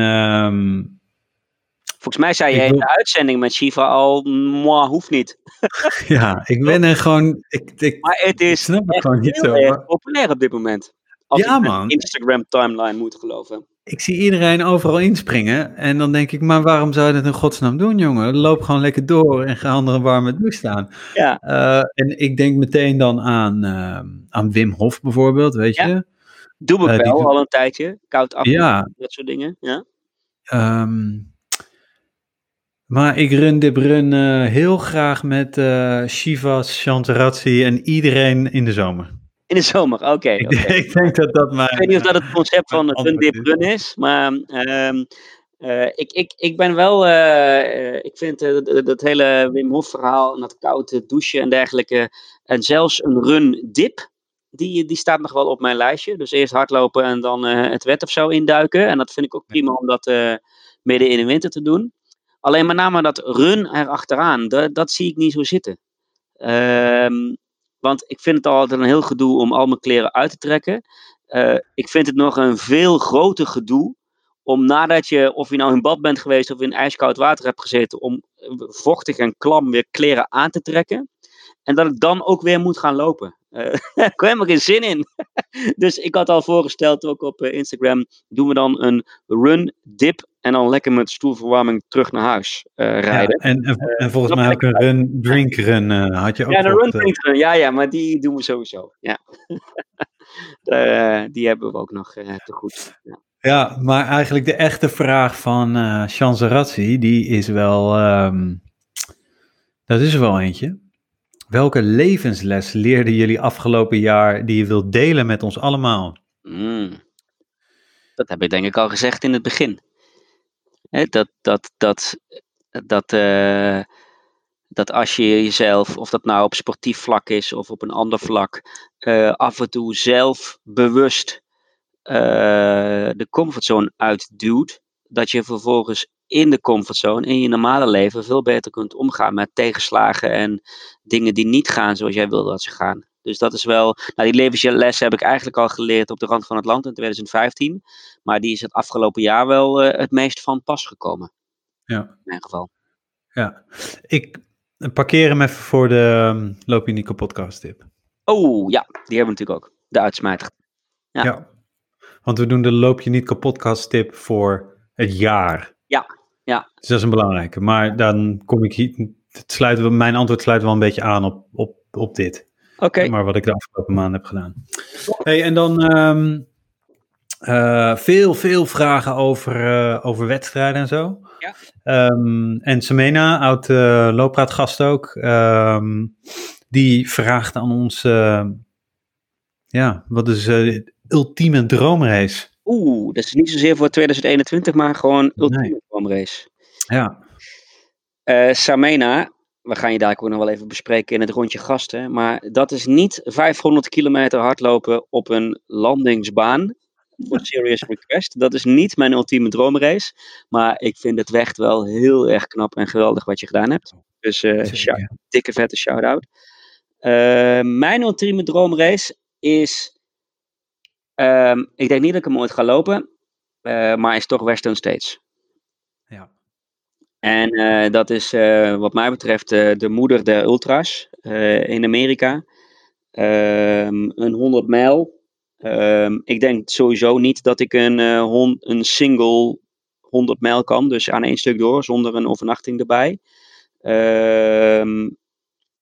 Volgens mij zei je in de uitzending met Shiva al, moi, hoeft niet. ja, ik ben er gewoon. Ik, ik, Maar het is snap het echt gewoon niet heel zo. erg populair op dit moment. Als Ja, man. Instagram timeline moet geloven. Ik zie iedereen overal inspringen. En dan denk ik, maar waarom zou je dat in godsnaam doen, jongen? Loop gewoon lekker door en ga onder een warme douche staan. Ja. Eh, en ik denk meteen dan aan, ehm, aan Wim Hof bijvoorbeeld, weet Ja. je? Doe ik Eh, wel al een tijdje. Koud af, Ja, dat soort dingen. Ja. Ehm, maar ik run dit run eh, heel graag met eh Shivas, Chantarazzi en iedereen in de zomer. In de zomer, oké. Ik, denk dat dat mijn... Ik weet niet of dat het concept van antwoord dip is. run is, maar ehm, eh, ik, ik, ik ben wel, ik vind dat, dat hele Wim Hof verhaal en dat koude douchen en dergelijke, en zelfs een run dip, die, die staat nog wel op mijn lijstje. Dus eerst hardlopen en dan het wet of zo induiken. En dat vind ik ook prima om dat midden in de winter te doen. Alleen met name dat run erachteraan, dat, dat zie ik niet zo zitten. Ehm, want ik vind het altijd een heel gedoe om al mijn kleren uit te trekken. Eh, ik vind het nog een veel groter gedoe om nadat je, of je nou in bad bent geweest of in ijskoud water hebt gezeten, om eh, vochtig en klam weer kleren aan te trekken. En dat ik dan ook weer moet gaan lopen. Eh, Daar heb ik helemaal geen zin in. dus ik had al voorgesteld, ook op Instagram, doen we dan een run, dip en dan lekker met stoelverwarming terug naar huis eh, Ja, rijden. en, en, en volgens dat mij ook een run, drink run eh, had je ook Ja, op run drinks run. Ja, ja, maar die doen we sowieso. Ja. Eh, die hebben we ook nog eh, te goed. Ja. Ja, maar eigenlijk de echte vraag van eh Chanzarazzi, die is wel, ehm, dat is er wel eentje. Welke levensles leerden jullie afgelopen jaar die je wilt delen met ons allemaal? Mm. Dat heb ik denk ik al gezegd in het begin. Dat, dat, dat, dat, eh, dat als je jezelf, of dat nou op sportief vlak is of op een ander vlak, eh, af en toe zelf bewust eh, de comfortzone uitduwt, dat je vervolgens in de comfortzone, in je normale leven, veel beter kunt omgaan met tegenslagen en dingen die niet gaan zoals jij wil dat ze gaan. Dus dat is wel, nou die levensles heb ik eigenlijk al geleerd op de rand van het land in 2015, maar die is het afgelopen jaar wel eh, het meest van pas gekomen, Ja, in mijn geval. ja. Ik parkeer hem even voor de um, Loop je Nico podcast tip. Oh ja, die hebben we natuurlijk ook, de uitsmijter. Ja. Ja. Want we doen de Loop je Nico podcast tip voor het jaar. Ja, ja. Dus dat is een belangrijke. Maar dan kom ik hier, het sluit, mijn antwoord sluit wel een beetje aan op, op, op dit. Oké, Maar wat ik de afgelopen maanden heb gedaan. Hey, en dan ehm, eh, veel, veel vragen over, eh, over wedstrijden en zo. Ja. Ehm, en Semena, oud uh, loopraadgast ook, ehm, die vraagt aan ons, eh, ja, wat is eh, de ultieme droomrace? oeh, dat is niet zozeer voor 2021, maar gewoon ultieme Nee. droomrace. Ja, Eh Samena, we gaan je daar ook nog wel even bespreken in het rondje gasten. Maar dat is niet 500 kilometer hardlopen op een landingsbaan. Voor Serious Request. Dat is niet mijn ultieme droomrace. Maar ik vind het echt wel heel erg knap en geweldig wat je gedaan hebt. Dus shout- dikke vette shout-out. Eh, mijn ultieme droomrace is. ehm, ik denk niet dat ik hem ooit ga lopen. eh, maar is toch Western States. En eh, dat is eh, wat mij betreft eh, de moeder der ultra's in Amerika. Ehm, een 100 mijl. Ehm, ik denk sowieso niet dat ik een, een single 100 mijl kan. Dus aan één stuk door, zonder een overnachting erbij. Ehm,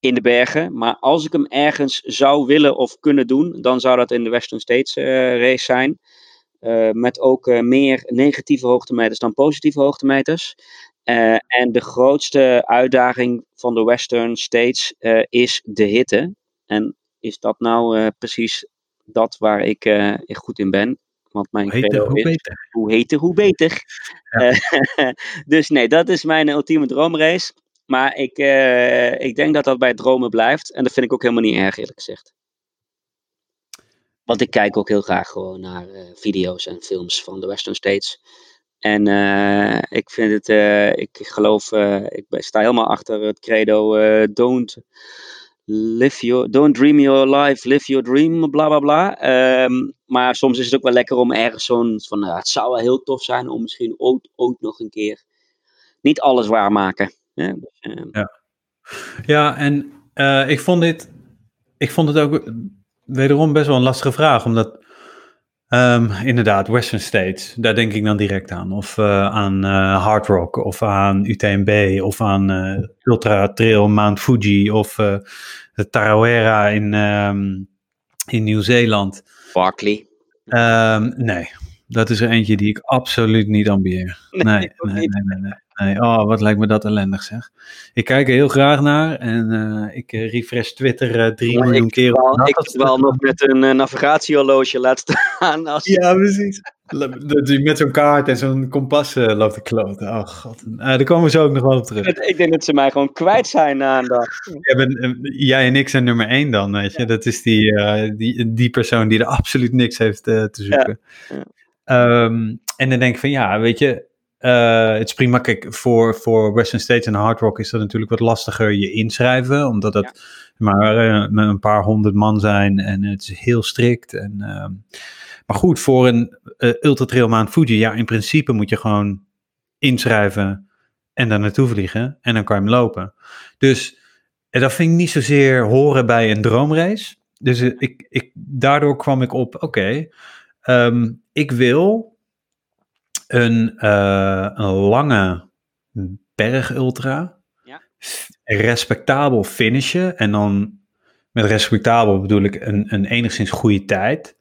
in de bergen. Maar als ik hem ergens zou willen of kunnen doen, dan zou dat in de Western States race zijn. Eh, met ook meer negatieve hoogtemeters dan positieve hoogtemeters. Eh, en de grootste uitdaging van de Western States eh, is de hitte. En is dat nou eh, precies dat waar ik goed in ben? Want mijn Hoe heet credo hoe is, beter? hoe heter, hoe beter. Ja. Dus nee, dat is mijn ultieme droomrace. Maar ik, ik denk dat dat bij dromen blijft. En dat vind ik ook helemaal niet erg, eerlijk gezegd. Want ik kijk ook heel graag gewoon naar video's en films van de Western States. En eh, ik vind het, eh, ik geloof, eh, ik sta helemaal achter het credo: don't live your, don't dream your life, live your dream, bla bla bla. Ehm, maar soms is het ook wel lekker om ergens zo'n van, nou, het zou wel heel tof zijn om misschien ooit, ooit nog een keer niet alles waarmaken. Hè? Dus, eh, Ja, en ik vond dit, ik vond het ook wederom best wel een lastige vraag, omdat ehm, inderdaad, Western States, daar denk ik dan direct aan. Of eh, aan eh, Hard Rock, of aan UTMB, of aan eh, Ultra Trail Mount Fuji, of de Tarawera in, ehm, in Nieuw-Zeeland. Barkley. Ehm, nee, Dat is er eentje die ik absoluut niet ambieer. Nee, nee, nee, nee, nee, nee. Oh, wat lijkt me dat ellendig zeg. Ik kijk er heel graag naar en uh, ik uh, refresh Twitter uh, drie miljoen keer. wel, ik dag. wel nog met een uh, navigatiehorloge laat staan. Als... Ja, precies. Met zo'n kaart en zo'n kompas loopt te kloten. Oh god. Daar komen we zo ook nog wel op terug. Ik denk dat ze mij gewoon kwijt zijn na een dag. Jij, bent, jij en ik zijn nummer één dan, weet je. Ja. Dat is die, die, die persoon die er absoluut niks heeft te zoeken. Ja. Um, en dan denk ik van ja, weet je, uh, het is prima. Kijk, voor, voor Western States en Hard Rock is dat natuurlijk wat lastiger je inschrijven, omdat dat ja. maar uh, met een paar honderd man zijn en het is heel strikt. En, uh, maar goed, voor een uh, Ultra Trail Mount Fuji, ja, in principe moet je gewoon inschrijven en daar naartoe vliegen en dan kan je hem lopen. Dus dat vind ik niet zozeer horen bij een droomrace. Dus ik, ik, daardoor kwam ik op, oké, okay, um, ik wil een, uh, een lange bergultra, ja. respectabel finishen. En dan met respectabel bedoel ik een, een enigszins goede tijd.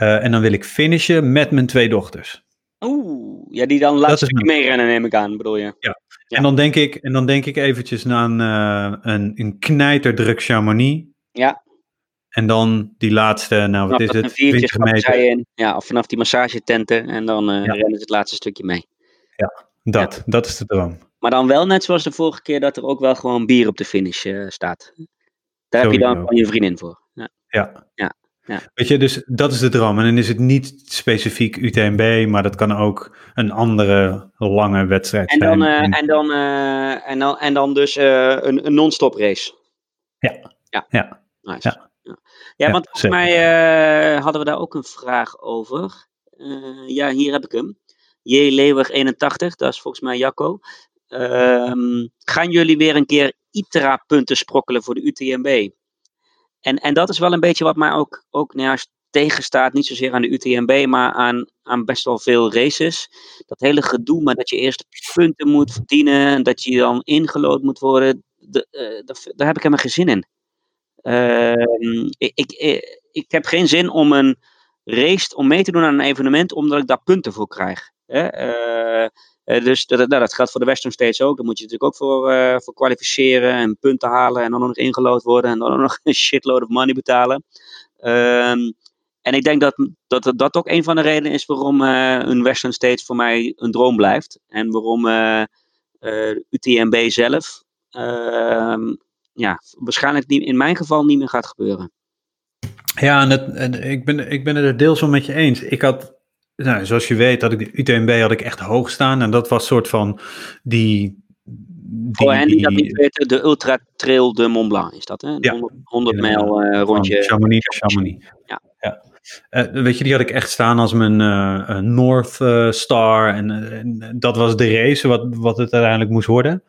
Uh, en dan wil ik finishen met mijn twee dochters. Oeh, ja, die dan laatst stukje meerennen neem ik aan, bedoel je? Ja. ja. En, dan denk ik, en dan denk ik eventjes naar een, uh, een, een knijterdruk Chamonix. Ja. En dan die laatste, nou wat vanaf is het? 20 meter. In. Ja, of vanaf die massagetenten en dan uh, ja. rennen ze het laatste stukje mee. Ja, dat, ja. dat is de droom. Maar dan wel net zoals de vorige keer dat er ook wel gewoon bier op de finish uh, staat. Daar heb je dan gewoon je vriendin voor. Ja. ja. ja. Ja. Weet je, dus dat is de droom. En dan is het niet specifiek UTMB, maar dat kan ook een andere lange wedstrijd en dan, zijn. Uh, en, dan, uh, en, dan, en dan dus uh, een, een non-stop race. Ja. Ja. ja. Nice. ja. Ja, ja, want volgens mij uh, hadden we daar ook een vraag over. Uh, ja, hier heb ik hem. J. Leeuwer 81, dat is volgens mij Jacco. Uh, gaan jullie weer een keer ITRA-punten sprokkelen voor de UTMB? En, en dat is wel een beetje wat mij ook, ook nou ja, tegenstaat. Niet zozeer aan de UTMB, maar aan, aan best wel veel races. Dat hele gedoe, maar dat je eerst punten moet verdienen. Dat je dan ingelood moet worden. De, uh, daar, daar heb ik helemaal geen zin in. Uh, ik, ik, ik, heb geen zin om een race, om mee te doen aan een evenement, omdat ik daar punten voor krijg. Uh, uh, dus dat, nou, dat geldt voor de Western States ook. Daar moet je natuurlijk ook voor, uh, voor kwalificeren en punten halen en dan nog ingelood worden en dan nog een shitload of money betalen. Ehm, en ik denk dat, dat dat ook een van de redenen is waarom een Western States voor mij een droom blijft. En waarom UTMB zelf ehm, ja, waarschijnlijk niet, in mijn geval niet meer gaat gebeuren. Ja, en, het, en ik, ben, ik ben het er deels wel met je eens. Ik had, nou, zoals je weet, had ik de UTMB had ik echt hoog staan. En dat was soort van die... die Voor hen die dat niet weten, de Ultra Trail de Mont Blanc is dat, hè? Ja. 100, 100 mijl uh, rondje. Chamonix Chamonix. Ja. ja. Uh, weet je, die had ik echt staan als mijn uh, North Star. En, en, dat was de race, wat, wat het uiteindelijk moest worden.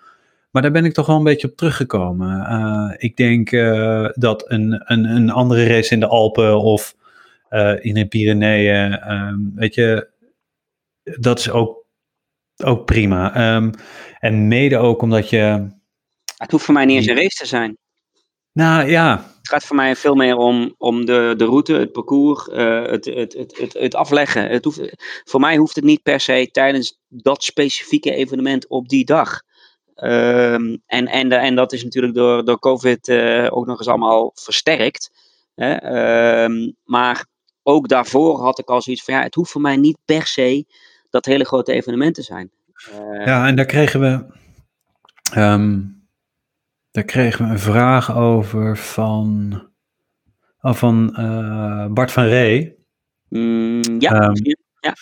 Maar daar ben ik toch wel een beetje op teruggekomen. Uh, ik denk uh, dat een, een, een andere race in de Alpen of uh, in de Pyreneeën, um, weet je, dat is ook, ook prima. Um, en mede ook omdat je. Het hoeft voor mij niet eens een race te zijn. Nou ja. Het gaat voor mij veel meer om, om de, de route, het parcours, het, het, het, het, het afleggen. Het hoeft, voor mij hoeft het niet per se tijdens dat specifieke evenement op die dag. Um, en, en, en dat is natuurlijk door, door COVID uh, ook nog eens allemaal versterkt. Hè? Um, maar ook daarvoor had ik al zoiets van, ja, het hoeft voor mij niet per se dat hele grote evenementen zijn. Uh, ja, en daar kregen we, um, daar kregen we een vraag over van, oh, van uh, Bart van Ree. Mm, ja, ja.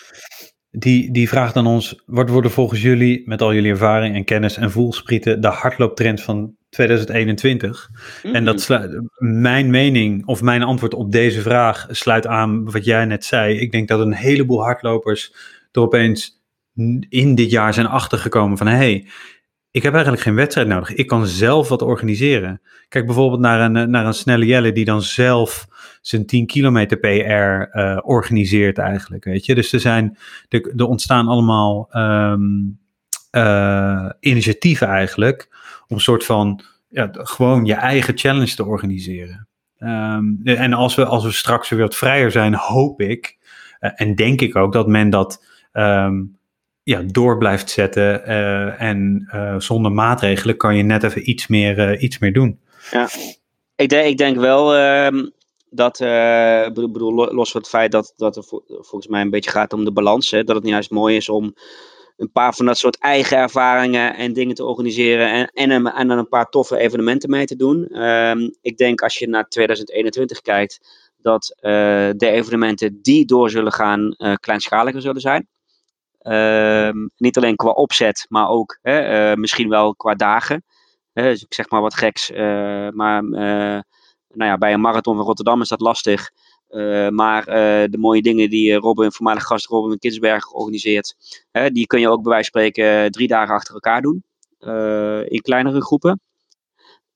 Die, die vraagt aan ons, wat worden volgens jullie, met al jullie ervaring en kennis en voelsprieten, de hardlooptrend van 2021? Mm-hmm. En dat sluit, mijn mening of mijn antwoord op deze vraag sluit aan wat jij net zei. Ik denk dat een heleboel hardlopers er opeens in dit jaar zijn achtergekomen van, hé, hey, ik heb eigenlijk geen wedstrijd nodig. Ik kan zelf wat organiseren. Kijk bijvoorbeeld naar een, naar een snelle Jelle die dan zelf zijn 10 kilometer PR uh, organiseert eigenlijk, weet je. Dus er zijn, er, ontstaan allemaal um, uh, initiatieven eigenlijk om een soort van, ja, gewoon je eigen challenge te organiseren. Um, en als we, als we straks weer wat vrijer zijn, hoop ik en denk ik ook dat men dat ehm, ja, door blijft zetten. en zonder maatregelen kan je net even iets meer, iets meer doen. Ja, ik denk, ik denk wel ehm, dat, uh, bedoel, los van het feit dat, dat volgens mij een beetje gaat om de balans, hè, dat het juist mooi is om een paar van dat soort eigen ervaringen en dingen te organiseren en, en, en dan een paar toffe evenementen mee te doen. Ehm, ik denk als je naar 2021 kijkt, dat uh, de evenementen die door zullen gaan uh, kleinschaliger zullen zijn. Ehm, niet alleen qua opzet, maar ook misschien wel qua dagen. dus ik zeg maar wat geks, maar nou ja, bij een marathon van Rotterdam is dat lastig. Uh, maar uh, de mooie dingen die uh, Robin, voormalig gast Robin in Kinsberg organiseert, die kun je ook bij wijze van spreken drie dagen achter elkaar doen. in kleinere groepen.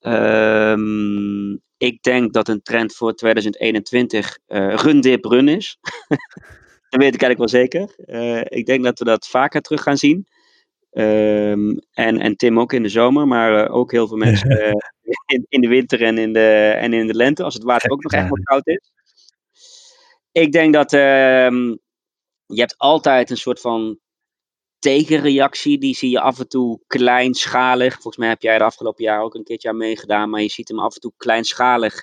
Um, ik denk dat een trend voor 2021 run dip run is. dat weet ik eigenlijk wel zeker. ik denk dat we dat vaker terug gaan zien. Um, en, en Tim ook in de zomer, maar ook heel veel mensen in, in de winter en in de, en in de lente, als het water ook nog echt wat koud is. Ik denk dat ehm, je hebt altijd een soort van tegenreactie. Die zie je af en toe kleinschalig. Volgens mij heb jij de afgelopen jaar ook een keertje aan meegedaan. Maar je ziet hem af en toe kleinschalig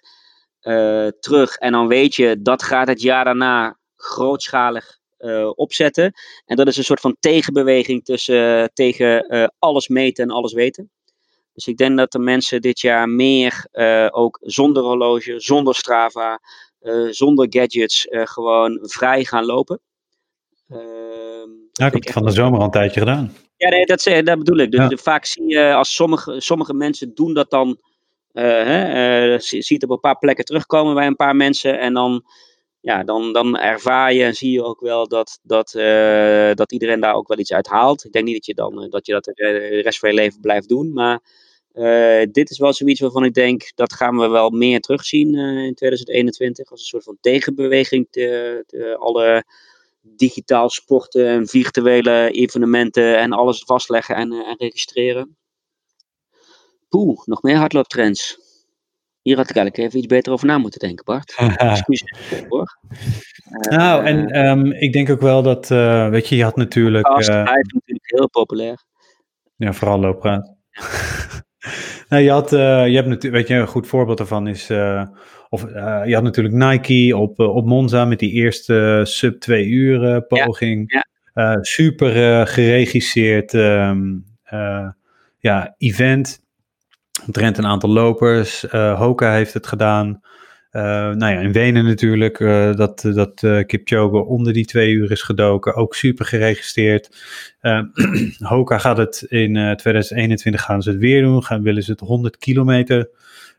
uh, terug. En dan weet je, dat gaat het jaar daarna grootschalig uh, opzetten. En dat is een soort van tegenbeweging tussen, tegen uh, alles meten en alles weten. Dus ik denk dat de mensen dit jaar meer uh, ook zonder horloge, zonder Strava, uh, zonder gadgets uh, gewoon vrij gaan lopen. Ehm, ja, ik heb het van de zomer al een tijdje gedaan. Ja, nee, dat, dat bedoel ik. Dus ja. vaak zie je als sommige, sommige mensen doen dat dan, hè, ziet op een paar plekken terugkomen bij een paar mensen en dan ja, dan, dan ervaar je en zie je ook wel dat, dat, uh, dat iedereen daar ook wel iets uit haalt. Ik denk niet dat je, dan, dat, je dat de rest van je leven blijft doen, maar uh, dit is wel zoiets waarvan ik denk dat gaan we wel meer terugzien uh, in 2021 als een soort van tegenbeweging te, te alle digitaal sporten en virtuele evenementen en alles vastleggen en, en registreren. Poeh, nog meer hardlooptrends. Hier had ik eigenlijk even iets beter over na moeten denken, Bart. Excuses hoor. nou, en um, ik denk ook wel dat, weet je, je had natuurlijk... Uh, natuurlijk heel populair. Ja, vooral looppraat. nou, je, had, uh, je hebt natuurlijk, weet je, een goed voorbeeld daarvan is, of je had natuurlijk Nike op, op Monza met die eerste sub 2 uur poging. Ja, ja. super geregisseerd um, ja, event omtrent een aantal lopers. Hoka heeft het gedaan. Uh, nou ja, in Wenen natuurlijk, uh, dat, dat uh, Kipchoge onder die twee uur is gedoken. Ook super geregistreerd. Hoka gaat het in 2021 gaan ze het weer doen. Gaan, willen ze het 100 kilometer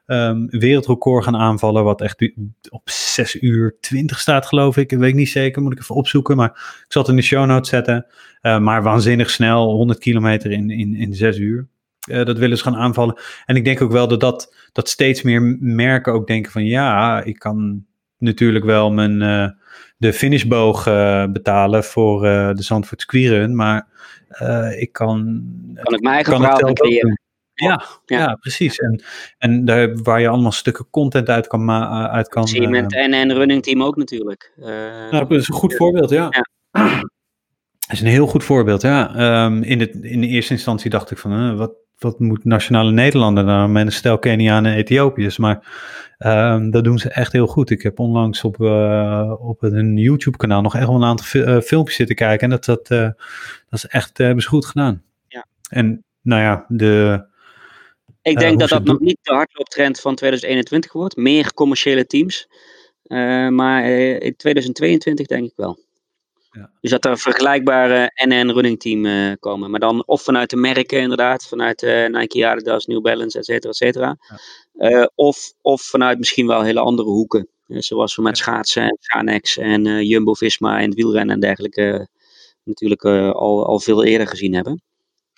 um, wereldrecord gaan aanvallen. Wat echt op 6 uur 20 staat geloof ik. Dat weet ik niet zeker, moet ik even opzoeken. Maar ik zal het in de show notes zetten. maar waanzinnig snel, 100 kilometer in, in, in 6 uur. Uh, dat willen ze gaan aanvallen. En ik denk ook wel dat, dat, dat steeds meer merken ook denken van ja, ik kan natuurlijk wel mijn, uh, de finishboog uh, betalen voor de Zandvoort Squirrun, maar ik kan... Kan ik mijn eigen verhaal creëren. Ja, ja, ja. precies. En, en daar, waar je allemaal stukken content uit kan... uit kan en, en running team ook natuurlijk. nou, dat is een goed voorbeeld, ja. Dat is een heel goed voorbeeld, ja. Um, in, het, in de eerste instantie dacht ik van, wat, wat moet nationale Nederlander dan met een stel Kenianen en Ethiopiërs? Maar um, dat doen ze echt heel goed. Ik heb onlangs op, uh, op een YouTube kanaal nog echt wel een aantal uh, filmpjes zitten kijken. En dat, dat, uh, dat is echt, hebben ze goed gedaan. Ja. En nou ja, de... Ik denk dat dat nog niet de hardlooptrend van 2021 wordt. Meer commerciële teams. maar in 2022 denk ik wel. Ja. Dus dat er vergelijkbare NN running team uh, komen. Maar dan of vanuit de merken inderdaad. Vanuit uh, Nike, Adidas, New Balance, et cetera, et cetera. Ja. Uh, of, of vanuit misschien wel hele andere hoeken. zoals we met schaatsen en Ganex en Jumbo-Visma en het wielrennen en dergelijke natuurlijk al, al veel eerder gezien hebben.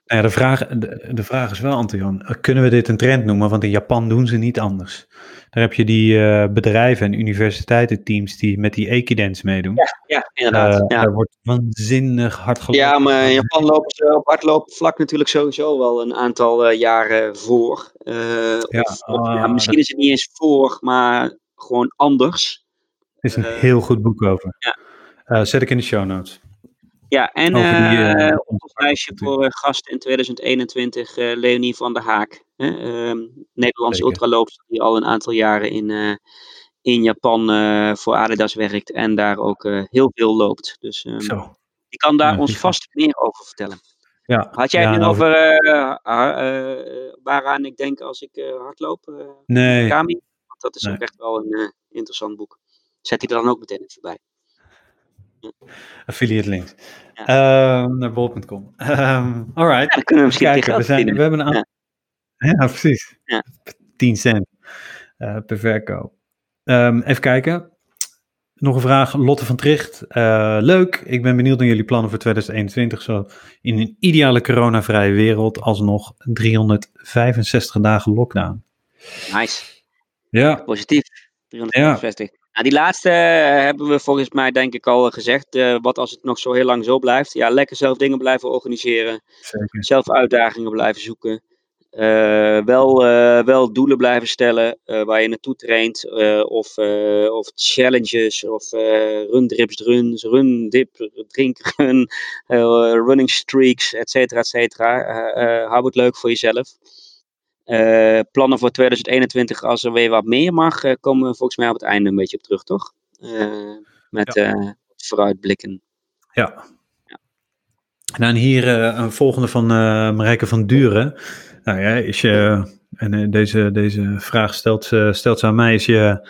Ja, de, vraag, de, de vraag is wel, Anton, kunnen we dit een trend noemen? Want in Japan doen ze niet anders. Daar heb je die uh, bedrijven en universiteitenteams die met die Equidance meedoen. Ja, ja inderdaad. Uh, ja. Daar wordt waanzinnig hard gelopen. Ja, maar in Japan lopen ze op hardlopen vlak natuurlijk sowieso wel een aantal uh, jaren voor. ja, of, of, ja, ah, misschien is het niet eens voor, maar gewoon anders. Er is een heel goed boek over. Ja. Eh, zet ik in de show notes. Ja, en op het lijstje voor eh, gast in 2021 eh, Leonie van der Haak. Hè? ehm, Nederlandse ultraloopster die al een aantal jaren in, eh, in Japan voor Adidas werkt en daar ook heel veel loopt. Dus Zo. die kan daar Ja, ons vast meer over vertellen. Ja. Had jij Ja, het nu en over waaraan ik denk als ik hardloop? Nee. Kami? Want dat is Nee. ook echt wel een interessant boek. Zet die er dan ook meteen even bij. Affiliate links. Ja. Ehm, naar bol.com. Ehm alright. Ja, kunnen we misschien Kijken, we, zijn, we hebben een aantal... Ja, precies. Ja. 10 cent eh, per verkoop. Ehm, even kijken. Nog een vraag. Lotte van Tricht. Eh, leuk. Ik ben benieuwd naar jullie plannen voor 2021. Zo in een ideale coronavrije wereld alsnog 365 dagen lockdown. Nice. Ja, Positief. 365. Nou, die laatste eh, hebben we volgens mij denk ik al gezegd. Eh, wat als het nog zo heel lang zo blijft? Ja, lekker zelf dingen blijven organiseren. zeker. Zelf uitdagingen blijven zoeken. Eh, wel, eh, wel doelen blijven stellen eh, waar je naartoe traint. eh, of, eh, of challenges. Of eh run drips, runs, run dip, drink run. eh, running streaks, et cetera, et cetera. Eh, eh, hou het leuk voor jezelf. Eh, plannen voor 2021, als er weer wat meer mag, eh, komen we volgens mij op het einde een beetje op terug, toch? Eh, met Ja. vooruitblikken. Ja. En dan hier een volgende van Marijke van Duren. Nou ja, is je, en deze, deze vraag stelt, ze- stelt ze aan mij, is je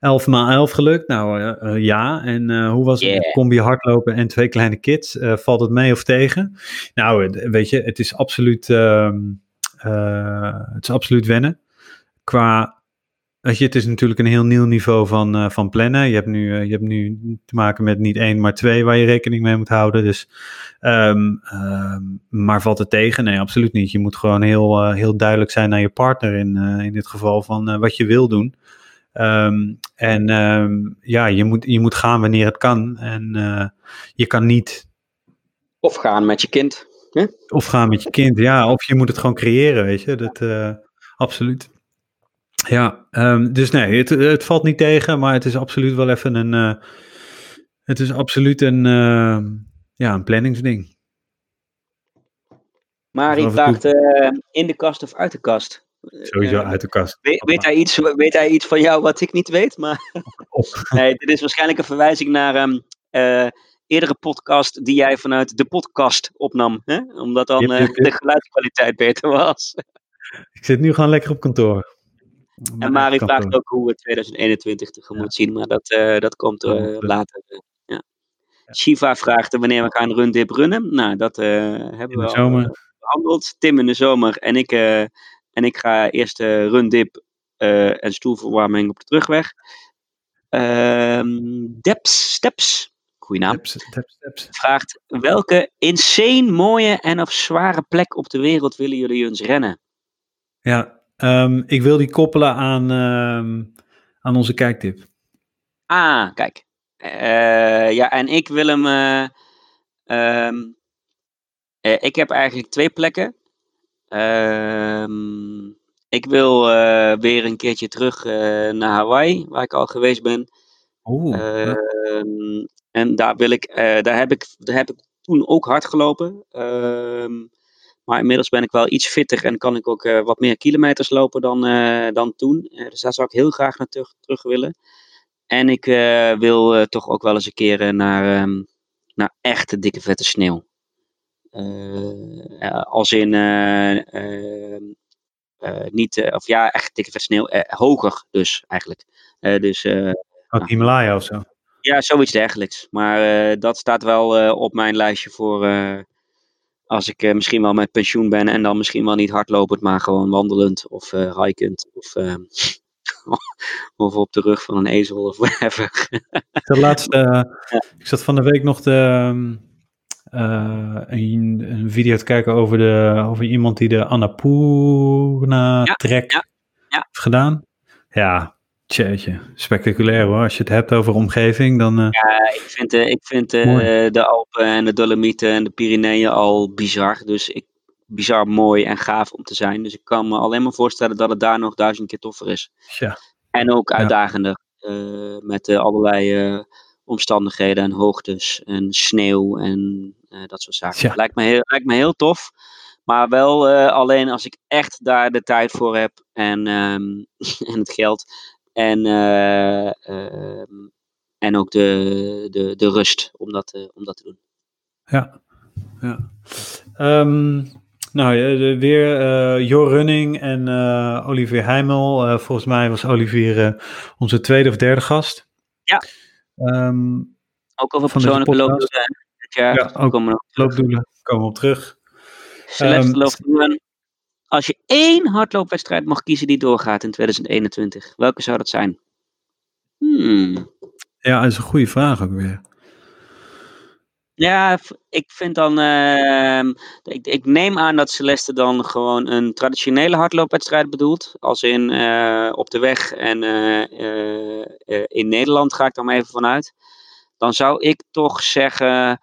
11 maal 11 gelukt? Nou ja, en hoe was het met combi hardlopen en twee kleine kids? Valt het mee of tegen? Nou, weet je, het is absoluut, ehm, eh, het is absoluut wennen. Qua Weet je, het is natuurlijk een heel nieuw niveau van, eh, van plannen. Je hebt, nu, eh, je hebt nu te maken met niet één, maar twee waar je rekening mee moet houden. Dus, ehm, ehm, maar valt het tegen? Nee, absoluut niet. Je moet gewoon heel, eh, heel duidelijk zijn naar je partner in, eh, in dit geval van eh, wat je wil doen. Ehm, en ja, je moet, je moet gaan wanneer het kan. En eh, je kan niet Of gaan met je kind. Of gaan met je kind, ja. Of je moet het gewoon creëren, weet je. Dat, eh, absoluut. Ja, ehm, dus nee, het, het valt niet tegen, maar het is absoluut wel even een... eh, het is absoluut een, eh, ja, een planningsding. Toe- vraagt eh, in de kast of uit de kast. Sowieso uit de kast. Weet, weet, hij iets, weet hij iets van jou wat ik niet weet? Maar nee, dit is waarschijnlijk een verwijzing naar een eerdere podcast die jij vanuit de podcast opnam. Hè? Omdat dan Yep, eh, yep, yep. de geluidskwaliteit beter was. Ik zit nu gewoon lekker op kantoor. En Marie vraagt ook hoe we 2021 tegemoet zien, maar dat, eh, dat komt eh, later. ja. Shiva vraagt wanneer we gaan rundip runnen. Nou, dat hebben we al zomer. eh, behandeld. Tim in de zomer en ik, en ik ga eerst rundip eh, en stoelverwarming op de terugweg. Ehm Deps, Steps, goeie naam, vraagt welke insane mooie en of zware plek op de wereld willen jullie eens rennen? Ja, ehm, ik wil die koppelen aan, ehm, aan onze kijktip. Ah, kijk. Eh, ja, en ik wil hem. eh, ehm, eh, ik heb eigenlijk twee plekken. Ik wil weer een keertje terug naar Hawaii, waar ik al geweest ben. Ja. En daar wil ik, eh, daar heb ik, daar heb ik toen ook hard gelopen. Ehm, maar inmiddels ben ik wel iets fitter en kan ik ook eh, wat meer kilometers lopen dan, eh, dan toen. Dus daar zou ik heel graag naar terug, terug willen. En ik wil toch ook wel eens een keer naar, ehm, naar echte dikke vette sneeuw. Als in eh, ehm, eh, niet, of ja, echt dikke vette sneeuw. hoger dus eigenlijk. Dus Uit Himalaya of zo. Ja, zoiets dergelijks. Maar eh, dat staat wel eh, op mijn lijstje voor eh, als ik misschien wel met pensioen ben en dan misschien wel niet hardlopend, maar gewoon wandelend of hikend of, of op de rug van een ezel of whatever. Ik zat, laatst, eh, ik zat van de week nog de, een, een video te kijken over, de, over iemand die de Annapurna Ja, trek ja, ja. heeft gedaan. Ja, tjeetje, spectaculair hoor. Als je het hebt over omgeving, dan... eh, Ja, ik vind, eh, ik vind eh, de Alpen en de Dolomieten en de Pyreneeën al bizar. Dus ik, bizar mooi en gaaf om te zijn. Dus ik kan me alleen maar voorstellen dat het daar nog duizend keer toffer is. ja. En ook uitdagender. met allerlei omstandigheden en hoogtes en sneeuw en dat soort zaken. Ja. Lijkt, me heel, lijkt me heel tof. Maar wel alleen als ik echt daar de tijd voor heb en, ehm, en het geld. En, eh, ehm, en ook de, de, de rust om dat, eh, om dat te doen. Ja. ja. Ehm, nou, weer eh Jor Running en eh, Olivier Heimel. Volgens mij was Olivier onze tweede of derde gast. Ja. Ehm, Ook over persoonlijke loopdoelen dit jaar. Ja, ook komen we loopdoelen, komen we op terug. Celeste Ehm, loopdoelen. Als je één hardloopwedstrijd mag kiezen die doorgaat in 2021, welke zou dat zijn? Hmm. Ja, dat is een goede vraag ook weer. Ja, ik vind dan. ehm, ik, ik neem aan dat Celeste dan gewoon een traditionele hardloopwedstrijd bedoelt. Als in eh, op de weg en eh, eh, in Nederland ga ik dan maar even vanuit. Dan zou ik toch zeggen.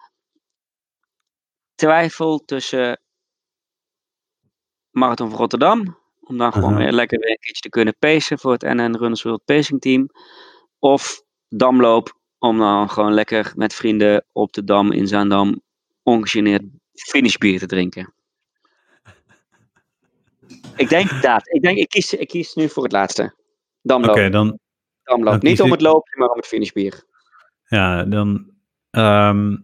Twijfel tussen Marathon van Rotterdam. Om dan gewoon weer lekker weer een keertje te kunnen pacen voor het NN Runners World Pacing Team. Of Damloop om dan gewoon lekker met vrienden op de Dam in Zaandam ongegeneerd finishbier te drinken. Ik denk dat. Ik denk, ik kies, ik kies nu voor het laatste. Damloop. Oké, dan, Damloop. dan Niet om het loopje, maar om het finishbier. ja, dan. ehm,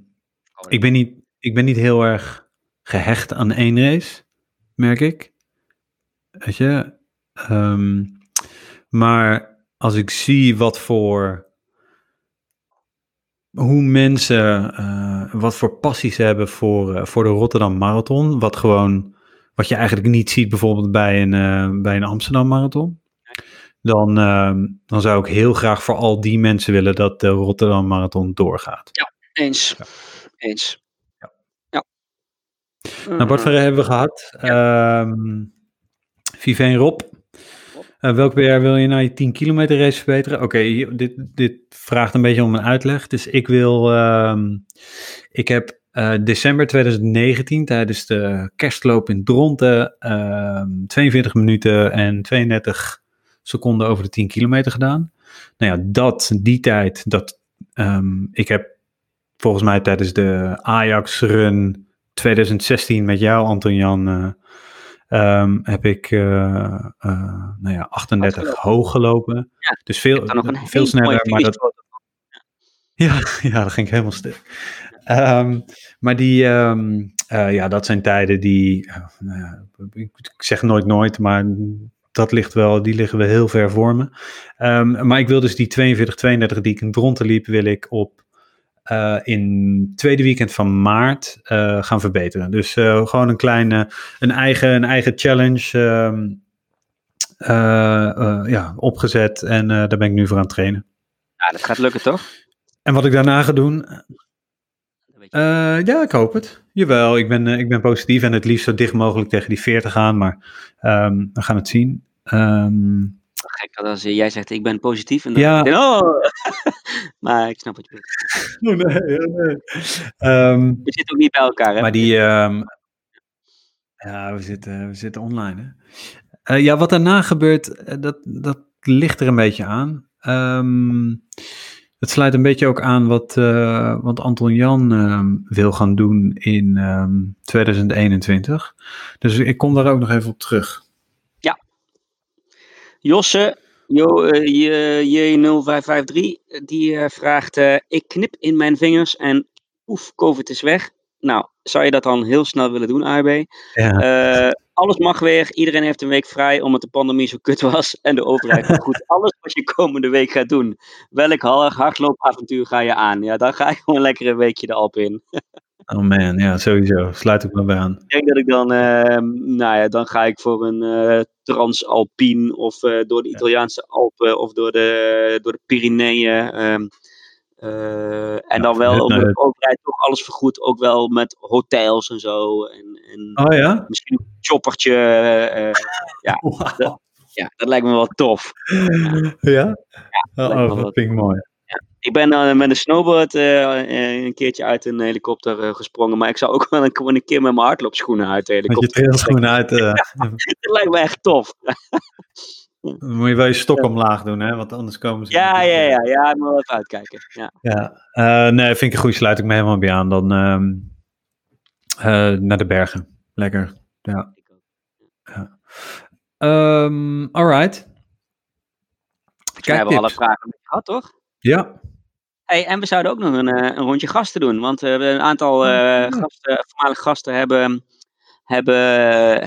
ik, ben niet, ik ben niet heel erg gehecht aan één race, merk ik. Weet je? Ehm, maar als ik zie wat voor. Hoe mensen. eh, wat voor passies ze hebben voor, eh, voor de Rotterdam Marathon. Wat gewoon. Wat je eigenlijk niet ziet bijvoorbeeld bij een, eh, bij een Amsterdam Marathon. Dan, ehm, dan zou ik heel graag voor al die mensen willen dat de Rotterdam Marathon doorgaat. Eens. Eens. Ja. Ja. Nou, Bart Verre hebben we gehad. Ehm Viveen Rob. Eh, welk BR wil je na je 10 kilometer race verbeteren? Oké, dit, dit vraagt een beetje om een uitleg. Dus ik wil... ehm, ik heb eh, december 2019 tijdens de kerstloop in Dronten... ehm, 42 minuten en 32 seconden over de 10 kilometer gedaan. Nou ja, dat, die tijd, dat... ik heb volgens mij tijdens de Ajax-run 2016 met jou, Anton-Jan, eh, ehm, heb ik eh, nou ja, 38 Afgelopen. hoog gelopen. Ja, dus veel, Dan nog een veel sneller, maar dat, ja, ja, dat ging helemaal stuk. Ehm, maar die, ehm, eh, ja, dat zijn tijden die, nou ik, zeg nooit nooit, maar dat ligt wel, die liggen wel heel ver voor me. Maar ik wil dus die 42, 32 die ik in Dronten liep, wil ik op eh, in het tweede weekend van maart eh, gaan verbeteren. Dus eh, gewoon een kleine, een eigen, een eigen challenge ehm, eh, eh, ja, opgezet en daar ben ik nu voor aan het trainen. Ja, dat gaat lukken toch? En wat ik daarna ga doen, ja, ik hoop het. Jawel, ik ben, ik ben positief en het liefst zo dicht mogelijk tegen die 40 aan, maar ehm, we gaan het zien. Ehm, Gek dat als jij zegt ik ben positief en dan Ja. denk oh. maar ik snap wat je bedoelt. oh nee, oh nee. Ehm, We zitten ook niet bij elkaar hè? maar die, ehm, ja, we zitten, we zitten online. Hè? Eh, ja, wat daarna gebeurt, eh, dat, dat ligt er een beetje aan. Ehm, het sluit een beetje ook aan wat, eh, wat Anton Jan wil gaan doen in ehm, 2021. Dus ik kom daar ook nog even op terug. Josse, Jo, eh, J- J0553, die eh, vraagt: eh, Ik knip in mijn vingers en oef, COVID is weg. Nou, zou je dat dan heel snel willen doen, AB? Ja. Eh, alles mag weer. Iedereen heeft een week vrij omdat de pandemie zo kut was. En de overheid doet goed. Alles wat je komende week gaat doen. Welk hard- hardloopavontuur ga je aan? Ja, dan ga ik gewoon lekker een weekje de Alp in. Oh man, ja, sowieso. Sluit ik wel bij aan. Ik denk dat ik dan, eh, nou ja, dan ga ik voor een eh Transalpine of eh, door de Italiaanse Alpen of door de, door de Pyreneeën. ehm, eh, en Ja, dan wel, omdat de overheid toch alles vergoedt, ook wel met hotels en zo. En, en Oh ja? misschien een choppertje. eh, Wauw. ja, dat lijkt me wel tof. Ja? Oh, me oh, dat vind ik mooi. Ik ben uh, met een snowboard uh, uh, een keertje uit een helikopter uh, gesprongen, maar ik zou ook wel een, gewoon een keer met mijn hardloopschoenen uit de Met je helikopter. trailschoenen uit. eh, dat lijkt me echt tof. Dan moet je wel je stok omlaag doen, hè? Want anders komen ze. Ja, ja, ja, ja, ik moet wel even uitkijken. Ja. ja. Nee, vind ik een goede. Sluit ik me helemaal bij aan. Dan uh, naar de bergen. Lekker. Ja. ja. Um, alright. Kijk, we hebben alle vragen gehad, toch? Ja. Hey, en we zouden ook nog een, een rondje gasten doen. Want uh, een aantal uh, gasten, voormalige gasten hebben hebben,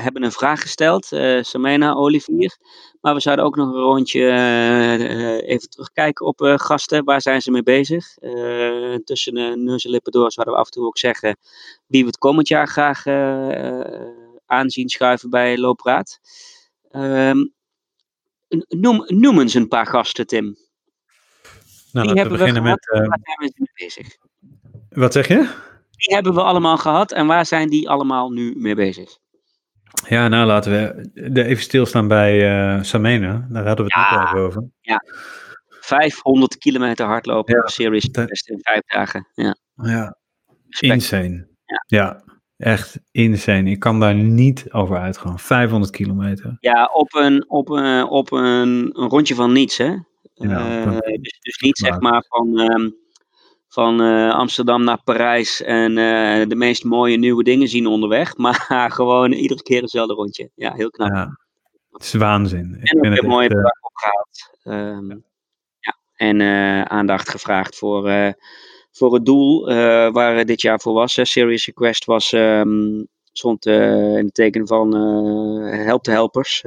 hebben een vraag gesteld, uh, Samena, Olivier. Maar we zouden ook nog een rondje uh, even terugkijken op uh, gasten. Waar zijn ze mee bezig? tussen de neus en lippen door zouden we af en toe ook zeggen wie we het komend jaar graag aanzien schuiven bij Loopraad. Um, noem, noem eens een paar gasten, Tim. Nou, die hebben we beginnen we met. Waar zijn we mee bezig? Wat zeg je? Die hebben we allemaal gehad en waar zijn die allemaal nu mee bezig? Ja, nou laten we even stilstaan bij uh, Samena. Daar hadden we het ja, net over. Ja, 500 kilometer hardlopen ja. Series Best in vijf dagen. Ja, ja. insane. Ja. ja. echt insane. Ik kan daar niet over uitgaan. 500 kilometer. Ja, op een, op een, op een, een rondje van niets, hè? Ja, uh, dus, dus niet zeg maar van... Um, van uh, Amsterdam naar Parijs en uh, de meest mooie nieuwe dingen zien onderweg. Maar gewoon iedere keer hetzelfde rondje. Ja, heel knap. Ja, het is waanzin. Ik en ook een mooie opgehaald. Um, ja. En uh, aandacht gevraagd voor, voor het doel waar dit jaar voor was. Serious Request was, um, stond in het teken van help de helpers.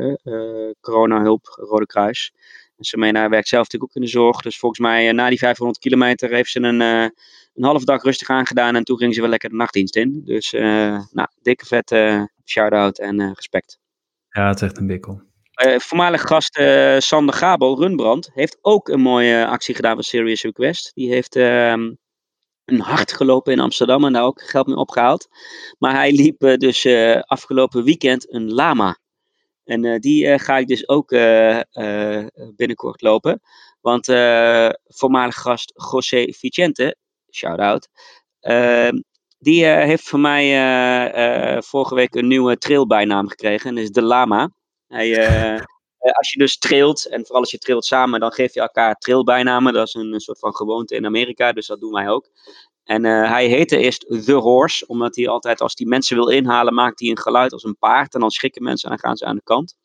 corona hulp, Rode Kruis. Semena werkt zelf natuurlijk ook in de zorg. Dus volgens mij eh, na die 500 kilometer heeft ze een, uh, een half dag rustig aangedaan. En toen ging ze wel lekker de nachtdienst in. Dus uh, nou, dikke vette shout-out en respect. Ja, het is echt een bikkel. voormalig gast Sander Gabel, Runbrand, heeft ook een mooie actie gedaan voor Serious Request. Die heeft ehm, een hart gelopen in Amsterdam en daar ook geld mee opgehaald. Maar hij liep dus afgelopen weekend een lama. En uh, die uh, ga ik dus ook uh, binnenkort lopen. Want voormalig gast José Vicente, shout-out, ehm, die heeft van mij vorige week een nieuwe trailbijnaam gekregen. En dat is de Lama. Hij, als je dus trailt, en vooral als je trailt samen, dan geef je elkaar trailbijnamen. Dat is een, een soort van gewoonte in Amerika, dus dat doen wij ook. En uh, hij heette eerst The Horse, omdat hij altijd, als hij mensen wil inhalen, maakt hij een geluid als een paard. En dan schrikken mensen en dan gaan ze aan de kant.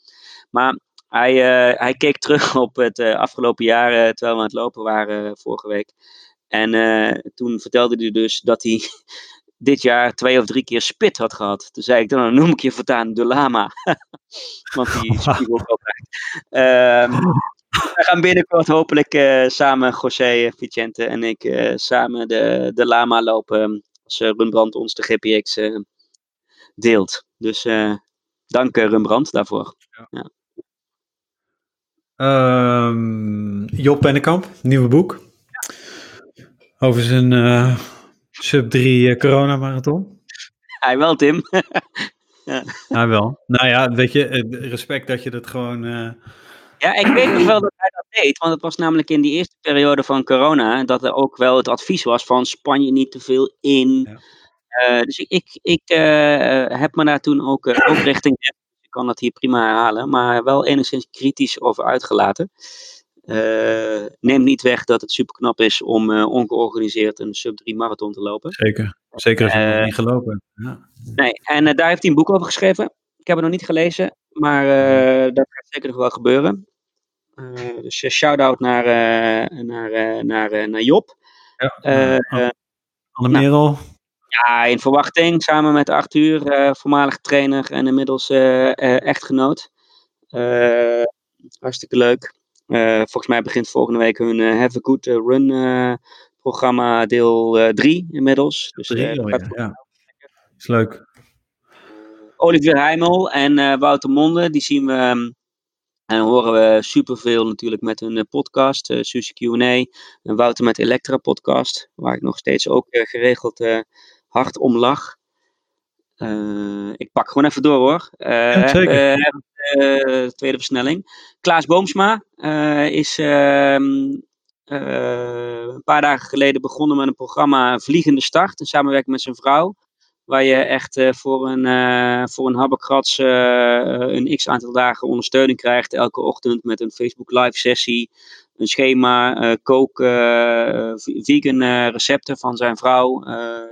Maar hij, uh, hij keek terug op het uh, afgelopen jaar, terwijl we aan het lopen waren vorige week. En toen vertelde hij dus dat hij dit jaar twee of drie keer spit had gehad. Toen zei ik, dan noem ik je voortaan de lama. Want die spiegelt altijd. Um, we gaan binnenkort hopelijk uh, samen, José Vicente en ik, uh, samen de, de Lama lopen. Als uh, Rembrandt ons de GPX deelt. Dus dank Rembrandt daarvoor. Ja. Ja. Um, Job Pennekamp, nieuwe boek. Ja. Over zijn sub 3 corona marathon. Hij wel, Tim. ja. Hij wel. Nou ja, weet je, respect dat je dat gewoon ja, ik weet nog wel dat hij dat deed, want het was namelijk in die eerste periode van corona dat er ook wel het advies was van span je niet te veel in. Ja. Uh, dus ik, ik, ik uh, heb me daar toen ook, uh, ook richting, ik kan dat hier prima herhalen, maar wel enigszins kritisch over uitgelaten. neem niet weg dat het super knap is om ongeorganiseerd een sub-3 marathon te lopen. Zeker, zeker als je niet gelopen. Ja. Nee, en daar heeft hij een boek over geschreven. Ik heb het nog niet gelezen, maar dat gaat zeker nog wel gebeuren. Dus shout-out naar, uh, naar, naar, naar Job. Ja, Anne Merel. Nou, ja, in verwachting, samen met Arthur, voormalig trainer en inmiddels echtgenoot. hartstikke leuk. volgens mij begint volgende week hun Have a Good Run programma deel 3 inmiddels. Dus, drie, oh ja, ja. Is leuk. Olivier Heimel en Wouter Monde, die zien we um, en dan horen we superveel natuurlijk met hun eh, podcast, uh, Suzy Q&A. En Wouter met Elektra podcast, waar ik nog steeds ook uh, geregeld uh, hard om lach. ik pak gewoon even door hoor. Ja, zeker. tweede versnelling. Klaas Boomsma is ehm, een paar dagen geleden begonnen met een programma Vliegende Start. In samenwerking met zijn vrouw. Waar je echt eh, voor een, uh, voor een habbekrats een x aantal dagen ondersteuning krijgt. Elke ochtend met een Facebook live sessie. Een schema, kook, vegan recepten van zijn vrouw.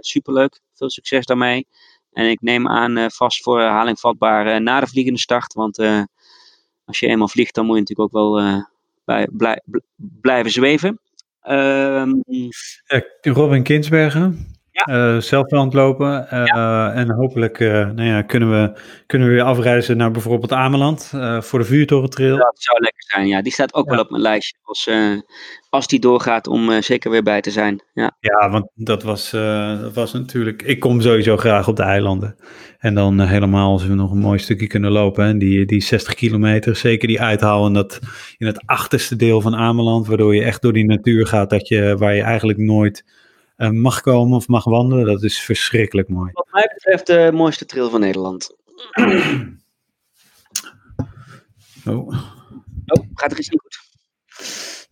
superleuk. Veel succes daarmee. En ik neem aan vast voor herhaling vatbaar na de vliegende start. Want als je eenmaal vliegt, dan moet je natuurlijk ook wel bij, blij, blijven zweven. Um, Robin Kinsbergen. Ja. Uh, zelf aan het lopen. Uh, En hopelijk uh, nou ja, kunnen, we, kunnen we weer afreizen naar bijvoorbeeld Ameland voor de vuurtorentrail. Dat zou lekker zijn, ja. Die staat ook wel op mijn lijstje als, als die doorgaat om zeker weer bij te zijn. Ja, ja want dat was, dat was natuurlijk... Ik kom sowieso graag op de eilanden. En dan helemaal als we nog een mooi stukje kunnen lopen. En die, die 60 kilometer, zeker die uithalen dat in het achterste deel van Ameland. Waardoor je echt door die natuur gaat dat je, waar je eigenlijk nooit mag komen of mag wandelen. Dat is verschrikkelijk mooi. Wat mij betreft de mooiste trail van Nederland. oh. oh, gaat er iets niet goed?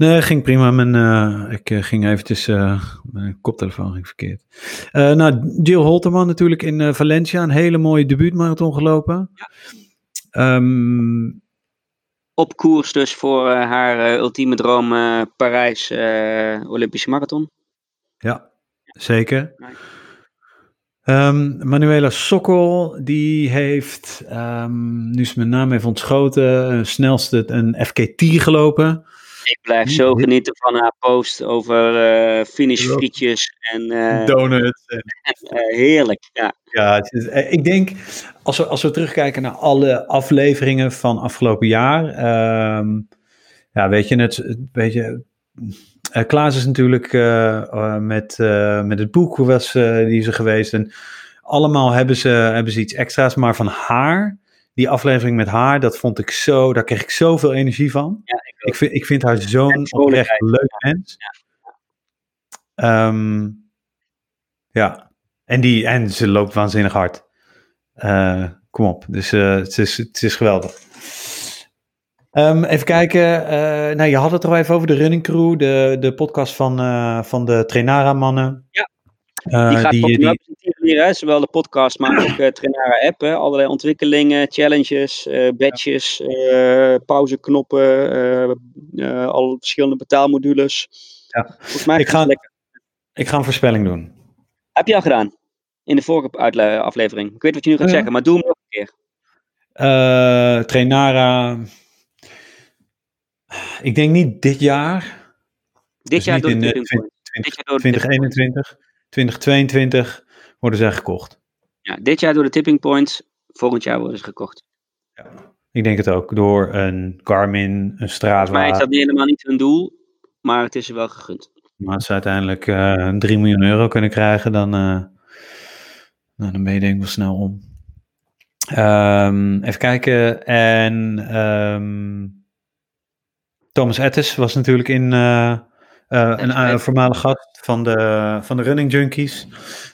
Nee, ging prima. Mijn, uh, ik uh, ging eventjes, uh, mijn koptelefoon ging verkeerd. nou, Jill Holterman natuurlijk in Valencia, een hele mooie debuutmarathon gelopen. Ja. Um, Op koers dus voor haar ultieme droom Parijs Olympische Marathon. Ja, Zeker. Um, Manuela Sokol, die heeft, um, nu is mijn naam even ontschoten, snelste een FKT gelopen. Ik blijf zo genieten van haar post over uh, finish frietjes en... Uh, Donuts. En, uh, heerlijk, ja. Ja, is, ik denk, als we, als we terugkijken naar alle afleveringen van afgelopen jaar, um, ja, weet je, het, weet je, uh, Klaas is natuurlijk uh, met, met het boek was die ze geweest. En allemaal hebben ze, hebben ze iets extra's. Maar van haar, die aflevering met haar, dat vond ik zo, daar kreeg ik zoveel energie van. Ja, ik, ik, vind, ik vind haar zo'n oprecht leuk mens. Ja. Um, ja. En, die, en ze loopt waanzinnig hard. kom op, dus het, is, het is geweldig. Um, even kijken. Uh, nou, je had het er al even over de Running Crew, de, de podcast van, uh, van de Trainara-mannen. Ja. Uh, die gaat die, die, hier, zowel de podcast, maar ook Trainara-app. Allerlei ontwikkelingen, challenges, badges, pauzeknoppen, al verschillende betaalmodules. Ja. Volgens mij ik ga, lekker. ik ga een voorspelling doen. Heb je al gedaan? In de vorige aflevering. Ik weet wat je nu gaat zeggen, maar doe hem nog een keer. Trainara ik denk niet dit jaar. Dit dus jaar door in, 2021, 2022 worden zij gekocht. Ja, dit jaar door de tipping points, volgend jaar worden ze gekocht. Ja, ik denk het ook. Door een Garmin, een Strava. Mij is dat niet helemaal niet hun doel, maar het is er wel gegund. Maar als ze uiteindelijk uh, eh, 3 miljoen euro kunnen krijgen, dan, uh, nou, dan ben je denk ik wel snel om. Um, even kijken. En um, Thomas Ettes was natuurlijk in, uh, uh, een uh, voormalig gast van de, van de Running Junkies.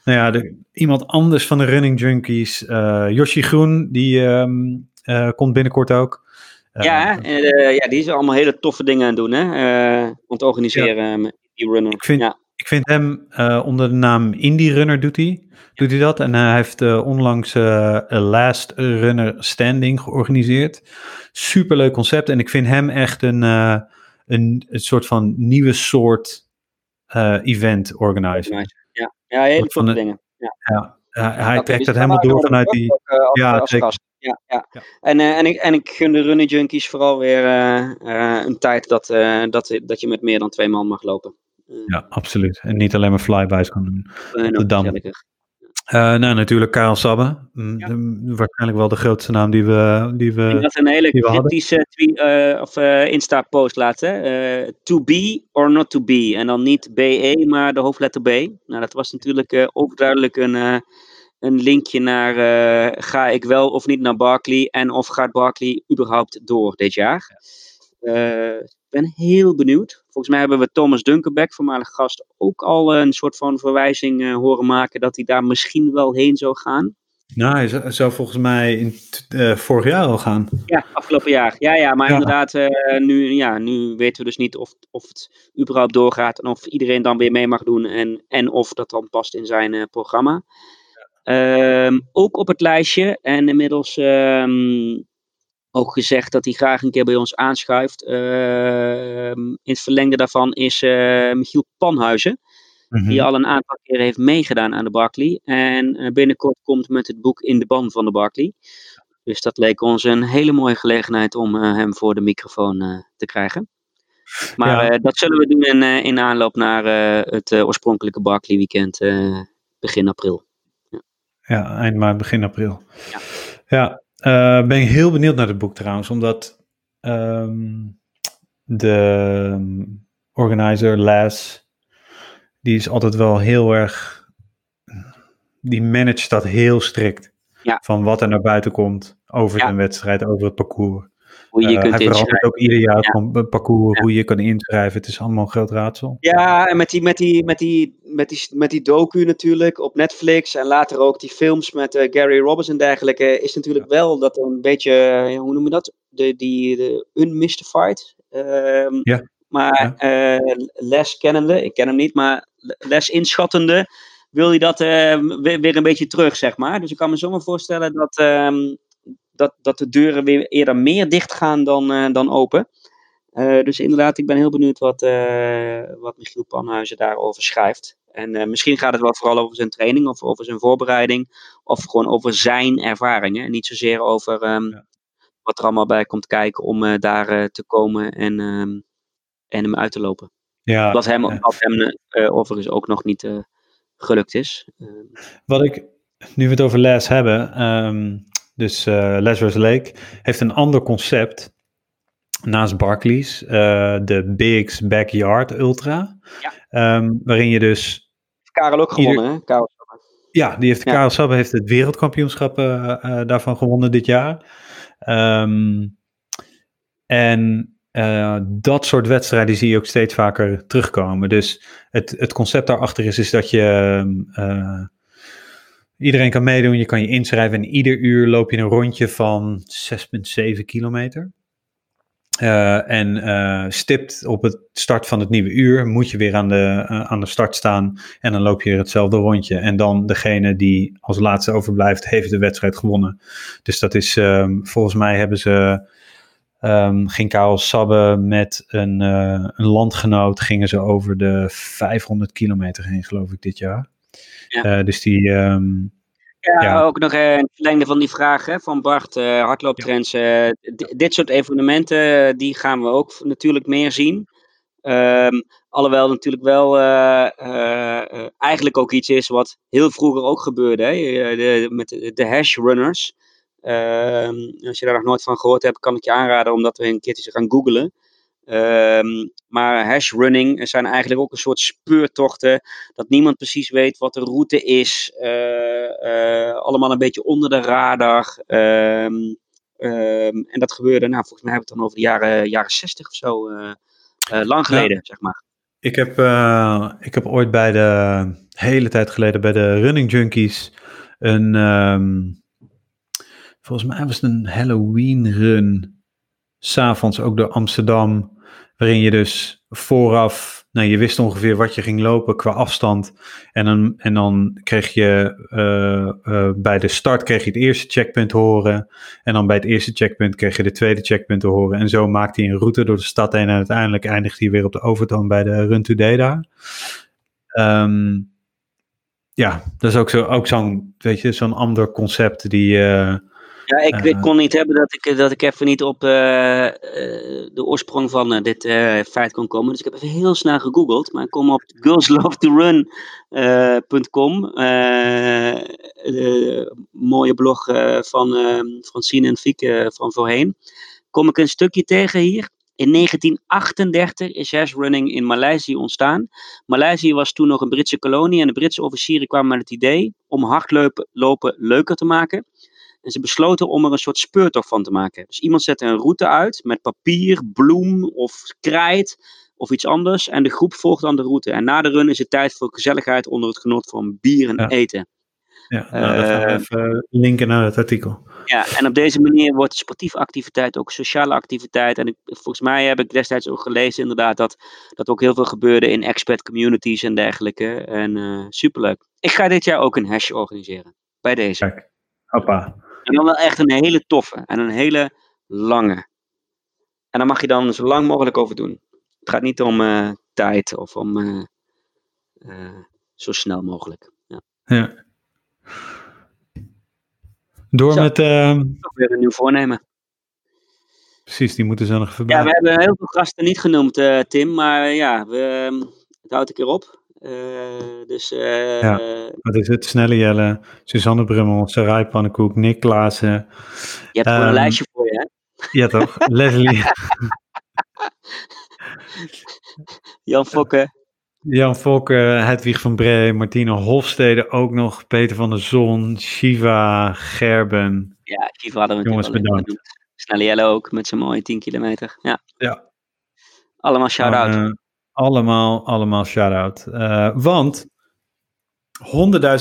Nou ja, de, iemand anders van de Running Junkies, Yoshi Groen, die um, komt binnenkort ook. ja, ja, die is allemaal hele toffe dingen aan het doen, hè? om te organiseren ja. met die runner. Ik vind, ja. Ik vind hem onder de naam Indie Runner doet hij doet hij dat. En hij heeft uh, onlangs uh, Last Runner Standing georganiseerd. Superleuk concept. En ik vind hem echt een, een, een soort van nieuwe soort event organizer. Ja, ja hele toffe dingen. Ja. ja hij trekt het helemaal door vanuit die... Ook, ja, als ja, ja. ja. En, en, ik, en ik gun de Running Junkies vooral weer een tijd dat, dat, dat je met meer dan twee man mag lopen. Ja, absoluut. En niet alleen maar flybys kan doen. de Dam. Uh, nou, natuurlijk Karel Sabbe. Mm, ja. Waarschijnlijk wel de grootste naam die we, die we Ik dat een hele kritische uh, of uh, Insta-post laten. to be or not to be. En dan niet BE, maar de hoofdletter B. Nou, dat was natuurlijk overduidelijk een, een linkje naar ga ik wel of niet naar Barkley en of gaat Barkley überhaupt door dit jaar. Ik ben heel benieuwd. Volgens mij hebben we Thomas Dunkerbeck, voormalig gast, ook al een soort van verwijzing uh, horen maken dat hij daar misschien wel heen zou gaan. Nou, hij zou, volgens mij in, uh, vorig jaar al gaan. Ja, afgelopen jaar. Ja, ja maar ja. inderdaad, uh, nu, ja, nu weten we dus niet of, of het überhaupt doorgaat en of iedereen dan weer mee mag doen en, en of dat dan past in zijn programma. Ehm, ook op het lijstje en inmiddels ehm, ook gezegd dat hij graag een keer bij ons aanschuift. Ehm, in het verlengde daarvan is uh, Michiel Panhuizen. Mhm. Die al een aantal keer heeft meegedaan aan de Barclay. En eh, binnenkort komt met het boek In de Ban van de Barclay. Dus dat leek ons een hele mooie gelegenheid om eh, hem voor de microfoon te krijgen. Maar Ja. dat zullen we doen in, in aanloop naar het oorspronkelijke Barclay weekend begin april. Ja, eind maart, begin april. Ja. Ja, eh, ben ik heel benieuwd naar het boek trouwens, omdat ehm, de organizer Les, die is altijd wel heel erg, die managt dat heel strikt. Ja. Van wat er naar buiten komt over Ja. een wedstrijd, over het parcours. Hoe je je kunt inschrijven. ook ieder jaar Ja. pa- parcours, Ja. hoe je kan inschrijven. Het is allemaal een groot raadsel. Ja, en met die, met, die, met, die, met, die, met die docu natuurlijk op Netflix en later ook die films met eh, Gary Robbins en dergelijke, is natuurlijk wel dat een beetje, eh, hoe noem je dat? De, die, de unmystified. Ehm, Ja, Maar eh, les kennende, ik ken hem niet, maar les inschattende, wil hij dat eh, weer, weer een beetje terug, zeg maar. Dus ik kan me zomaar voorstellen dat, ehm, dat, dat de deuren weer eerder meer dicht gaan dan, eh, dan open. Eh, dus inderdaad, ik ben heel benieuwd wat, eh, wat Michiel Panhuizen daarover schrijft. En misschien gaat het wel vooral over zijn training of over zijn voorbereiding. Of gewoon over zijn ervaringen. En niet zozeer over ehm, Ja. wat er allemaal bij komt kijken om daar te komen en, ehm, en hem uit te lopen. ja. Wat hem, eh, wat hem overigens ook nog niet gelukt is. Ehm, Wat ik, nu we het over Les hebben, dus Rose Lake heeft een ander concept naast Barclays, eh, de Bigs Backyard Ultra, Ja. Ehm, waarin je dus, Karel ook Ieder- gewonnen, hè? Karel. ja, die heeft, Ja. Karel Sabbe heeft het wereldkampioenschap eh, daarvan gewonnen dit jaar. Ehm, en dat soort wedstrijden zie je ook steeds vaker terugkomen. Dus het, het concept daarachter is, is dat je eh, iedereen kan meedoen. Je kan je inschrijven en ieder uur loop je een rondje van 6,7 kilometer. Eh, en eh, stipt op het start van het nieuwe uur moet je weer aan de, eh, aan de start staan en dan loop je weer hetzelfde rondje. En dan degene die als laatste overblijft, heeft de wedstrijd gewonnen. Dus dat is, ehm, volgens mij hebben ze, ehm, ging Karel Sabbe met een, een landgenoot, gingen ze over de 500 kilometer heen, geloof ik, dit jaar. Ja. Eh, dus die, ehm, Ja, Ja. ook nog eh, in het verlengde van die vraag hè, van Bart, eh hardlooptrends. eh, di- dit soort evenementen, eh, die gaan we ook natuurlijk meer zien. Ehm, alhoewel natuurlijk wel eh, eh, eh, eigenlijk ook iets is wat heel vroeger ook gebeurde. Hè, eh, de, met de, de hash runners. Ehm, als je daar nog nooit van gehoord hebt, kan ik je aanraden om dat weer een keertje te gaan googlen. Ehm, maar hashrunning zijn eigenlijk ook een soort speurtochten. Dat niemand precies weet wat de route is. eh, eh, allemaal een beetje onder de radar. Ehm, ehm, en dat gebeurde, nou, volgens mij hebben we het dan over de jaren, jaren 60 of zo. eh, lang geleden, zeg maar. Ik heb, ik heb ooit bij de, hele tijd geleden bij de Running Junkies een, volgens mij was het een Halloween run, s'avonds ook door Amsterdam, waarin je dus vooraf, nou je wist ongeveer wat je ging lopen qua afstand. En dan, en dan kreeg je eh, eh, bij de start kreeg je het eerste checkpunt te horen. En dan bij het eerste checkpunt kreeg je de tweede checkpunt te horen. En zo maakte hij een route door de stad heen. En uiteindelijk eindigde hij weer op de overtoon bij de Run Today daar. Ehm, ja, dat is ook zo, ook zo'n, weet je, zo'n ander concept die, eh, Ja, ik, ik Eh. kon niet hebben dat ik, dat ik even niet op eh, eh, de oorsprong van dit feit kon komen. Dus ik heb even heel snel gegoogeld. Maar ik kom op girlslovetorun.com. mooie blog van eh, Francine en Fieke van voorheen. Kom ik een stukje tegen hier. In 1938 is hashrunning in Maleisië ontstaan. Maleisië was toen nog een Britse kolonie en de Britse officieren kwamen met het idee om hardlopen lopen leuker te maken. En ze besloten om er een soort speurtocht van te maken. Dus iemand zette een route uit met papier, bloem of krijt of iets anders. En de groep volgt dan de route. En na de run is het tijd voor gezelligheid onder het genot van bier en Ja. eten. ja, nou, dan gaan we Eh, even linken naar het artikel. Ja, en op deze manier wordt sportieve activiteit ook sociale activiteit. En ik, volgens mij heb ik destijds ook gelezen inderdaad dat dat ook heel veel gebeurde in expat communities en dergelijke. En eh, superleuk. Ik ga dit jaar ook een hash organiseren. bij deze. Kijk, hoppa. En dan wel echt een hele toffe en een hele lange. En daar mag je dan zo lang mogelijk over doen. Het gaat niet om eh, tijd of om eh, eh, zo snel mogelijk. Ja. Ja. Door Zo. met, weer een nieuw voornemen. precies, die moeten zo nog even Ja, we hebben heel veel gasten niet genoemd, Tim. Maar ja, we, het houdt een keer op. Eh, dus eh, Ja. Wat is het? Snelle Jelle, Suzanne Brummel, Sarai Pannenkoek, Nick Klaassen. je hebt gewoon een ehm, lijstje voor je, hè? Ja toch? Leslie, Jan Fokke. Jan Fokker, Hedwig van Bree, Martine Hofstede ook nog, Peter van der Zon, Shiva, Gerben. Ja, Kiva hadden we Jongens, bedankt. Snelle Jelle ook, met zijn mooie 10 kilometer. Ja, Ja. allemaal shout-out. Eh, allemaal, allemaal shout-out. Eh, want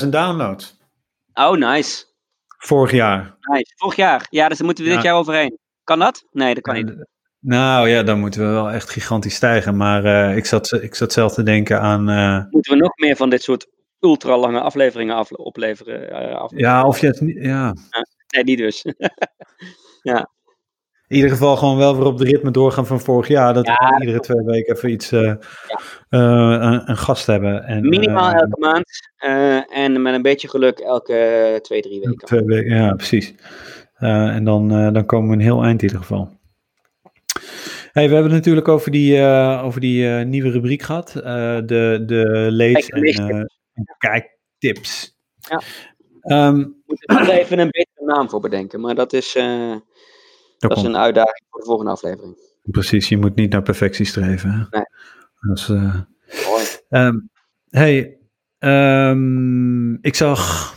100.000 downloads oh, nice. vorig jaar. nice. Vorig jaar. Ja, dus daar moeten we dit Ja. jaar overheen. Kan dat? Nee, dat kan niet. Eh, Nou ja, dan moeten we wel echt gigantisch stijgen. Maar eh, ik, zat, ik zat zelf te denken aan. eh, Moeten we nog meer van dit soort ultra lange afleveringen af, opleveren? eh, ja, of je het niet. Ja. Nee, die dus. In ieder geval gewoon wel weer op de ritme doorgaan van vorig jaar. Dat we Ja, iedere twee weken even iets. eh, eh, een, een gast hebben. En, Minimaal eh, elke maand. en met een beetje geluk elke twee, drie weken. Twee weken, ja, precies. En dan, dan komen we een heel eind in ieder geval. Hey, we hebben het natuurlijk over die, over die nieuwe rubriek gehad. eh, de de lees en Kijktips. Ja. Ehm, We moeten er even een betere naam voor bedenken. Maar dat is, dat dat is een uitdaging voor de volgende aflevering. Precies, je moet niet naar perfectie streven. hè? Nee. Eh, Mooi. Ehm, hey, ehm, ik zag.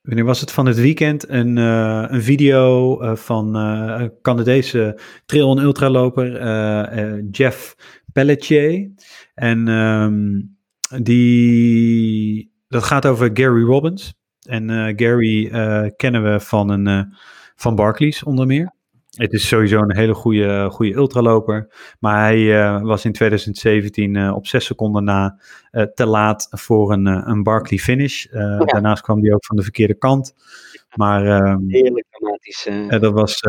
Wanneer was het van het weekend? Een, eh, een video eh, van een Canadese trail- en ultraloper, Jeff Pelletier. En ehm, die, dat gaat over Gary Robbins. En Gary kennen we van, een, van Barclays onder meer. Het is sowieso een hele goede, goede ultraloper. Maar hij eh, was in 2017 eh, op zes seconden na eh, te laat voor een, een Barkley finish. Daarnaast kwam hij ook van de verkeerde kant. Maar ehm, Heerlijk dramatisch. dat was,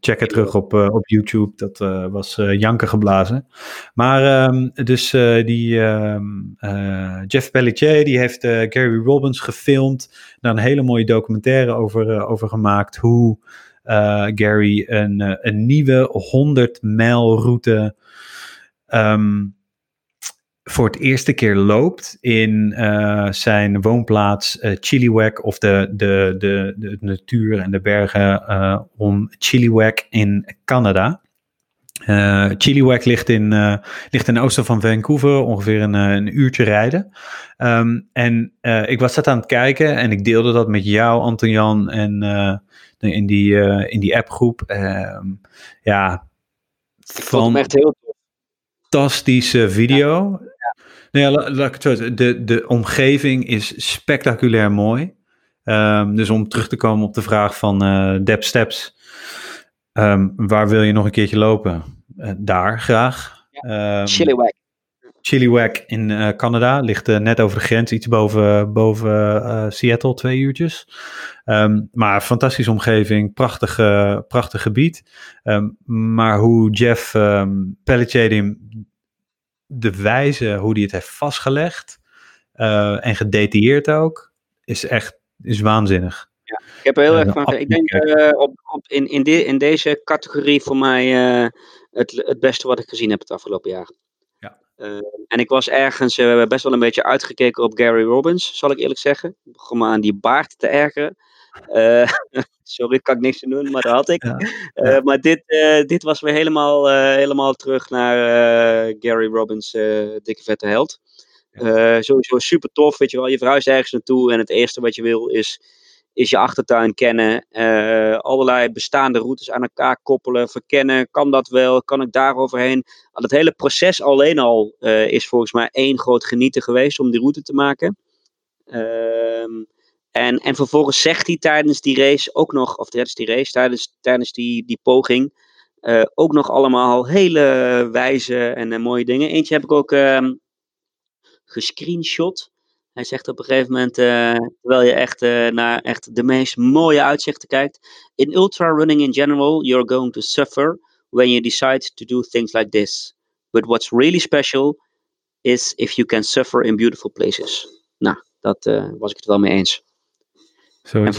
check het terug op, op YouTube, dat was janken geblazen. Maar ehm, dus die ehm, eh, Jeff Pelletier, die heeft Gary Robbins gefilmd, daar een hele mooie documentaire over, over gemaakt, hoe Gary een, eh, een nieuwe 100 mijl route ehm, voor het eerste keer loopt in eh, zijn woonplaats eh Chilliwack of de, de, de, de natuur en de bergen eh, om Chilliwack in Canada. Eh Chilliwack ligt in, eh ligt in oosten van Vancouver, ongeveer een, eh, een uurtje rijden. Ehm, en eh, ik was dat aan het kijken en ik deelde dat met jou, Anton-Jan, en eh, in die, eh, in die appgroep. Ehm, ja, van echt heel fantastische video. Nou ja, la- laat ik het zo zeggen. De, de omgeving is spectaculair mooi. Ehm, dus om terug te komen op de vraag van eh Deb Steps. ehm, waar wil je nog een keertje lopen? Eh, daar graag. Ehm, Chilliwack. Chilliwack in eh, Canada ligt eh, net over de grens, iets boven, boven eh, Seattle, twee uurtjes. Ehm, maar fantastische omgeving, prachtig, prachtig gebied. Ehm, maar hoe Jeff ehm Pelletier de wijze hoe hij het heeft vastgelegd en gedetailleerd ook, is echt is waanzinnig. Ik heb er heel Ja, erg van. Ik denk op, op, in, in, de, in deze categorie voor mij het, het beste wat ik gezien heb het afgelopen jaar. Ja. Eh, en ik was ergens eh, best wel een beetje uitgekeken op Gary Robbins, zal ik eerlijk zeggen. Ik begon me aan die baard te ergeren. Eh, sorry, kan ik niks aan doen, maar dat had ik. Ja. Eh, Ja. maar dit, dit was weer helemaal, helemaal terug naar Gary Robbins, dikke vette held. Sowieso super tof, weet je wel. Je verhuist ergens naartoe en het eerste wat je wil is, is je achtertuin kennen. eh, allerlei bestaande routes aan elkaar koppelen, verkennen. Kan dat wel? Kan ik daar overheen? Het hele proces alleen al eh, is volgens mij één groot genieten geweest om die route te maken. Ehm, en, en vervolgens zegt hij tijdens die race ook nog, of tijdens die race, tijdens, tijdens die, die poging, eh, ook nog allemaal hele wijze en mooie dingen. Eentje heb ik ook ehm gescreenshot. Hij zegt op een gegeven moment, eh, terwijl je echt eh, naar echt de meest mooie uitzichten kijkt. In ultra running in general, you're going to suffer when you decide to do things like this. But what's really special is if you can suffer in beautiful places. Nou, dat eh, was ik het wel mee eens. Zo En,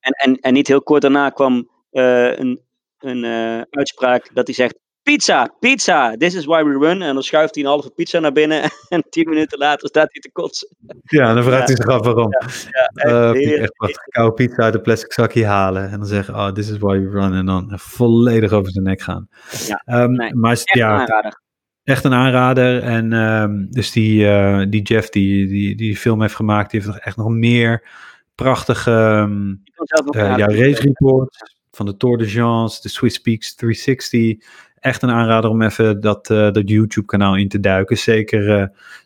en, en, en niet heel kort daarna kwam een, een uitspraak dat hij zegt: Pizza, pizza, this is why we run. En dan schuift hij een halve pizza naar binnen. En tien minuten later staat hij te kotsen. Ja, dan vraagt hij zich af waarom. Ja, echt echt wat koude pizza uit een plastic zakje halen. En dan zeggen, oh, this is why we run. En dan volledig over zijn nek gaan. Ja, Ehm, nee, maar echt ja, een aanrader. echt een aanrader. En ehm, dus die, eh, die Jeff die, die die film heeft gemaakt, die heeft nog echt nog meer prachtige eh, ja, race reports van de Tour de France, de Swiss Peaks 360. Echt een aanrader om even dat, eh, dat YouTube kanaal in te duiken. Zeker eh,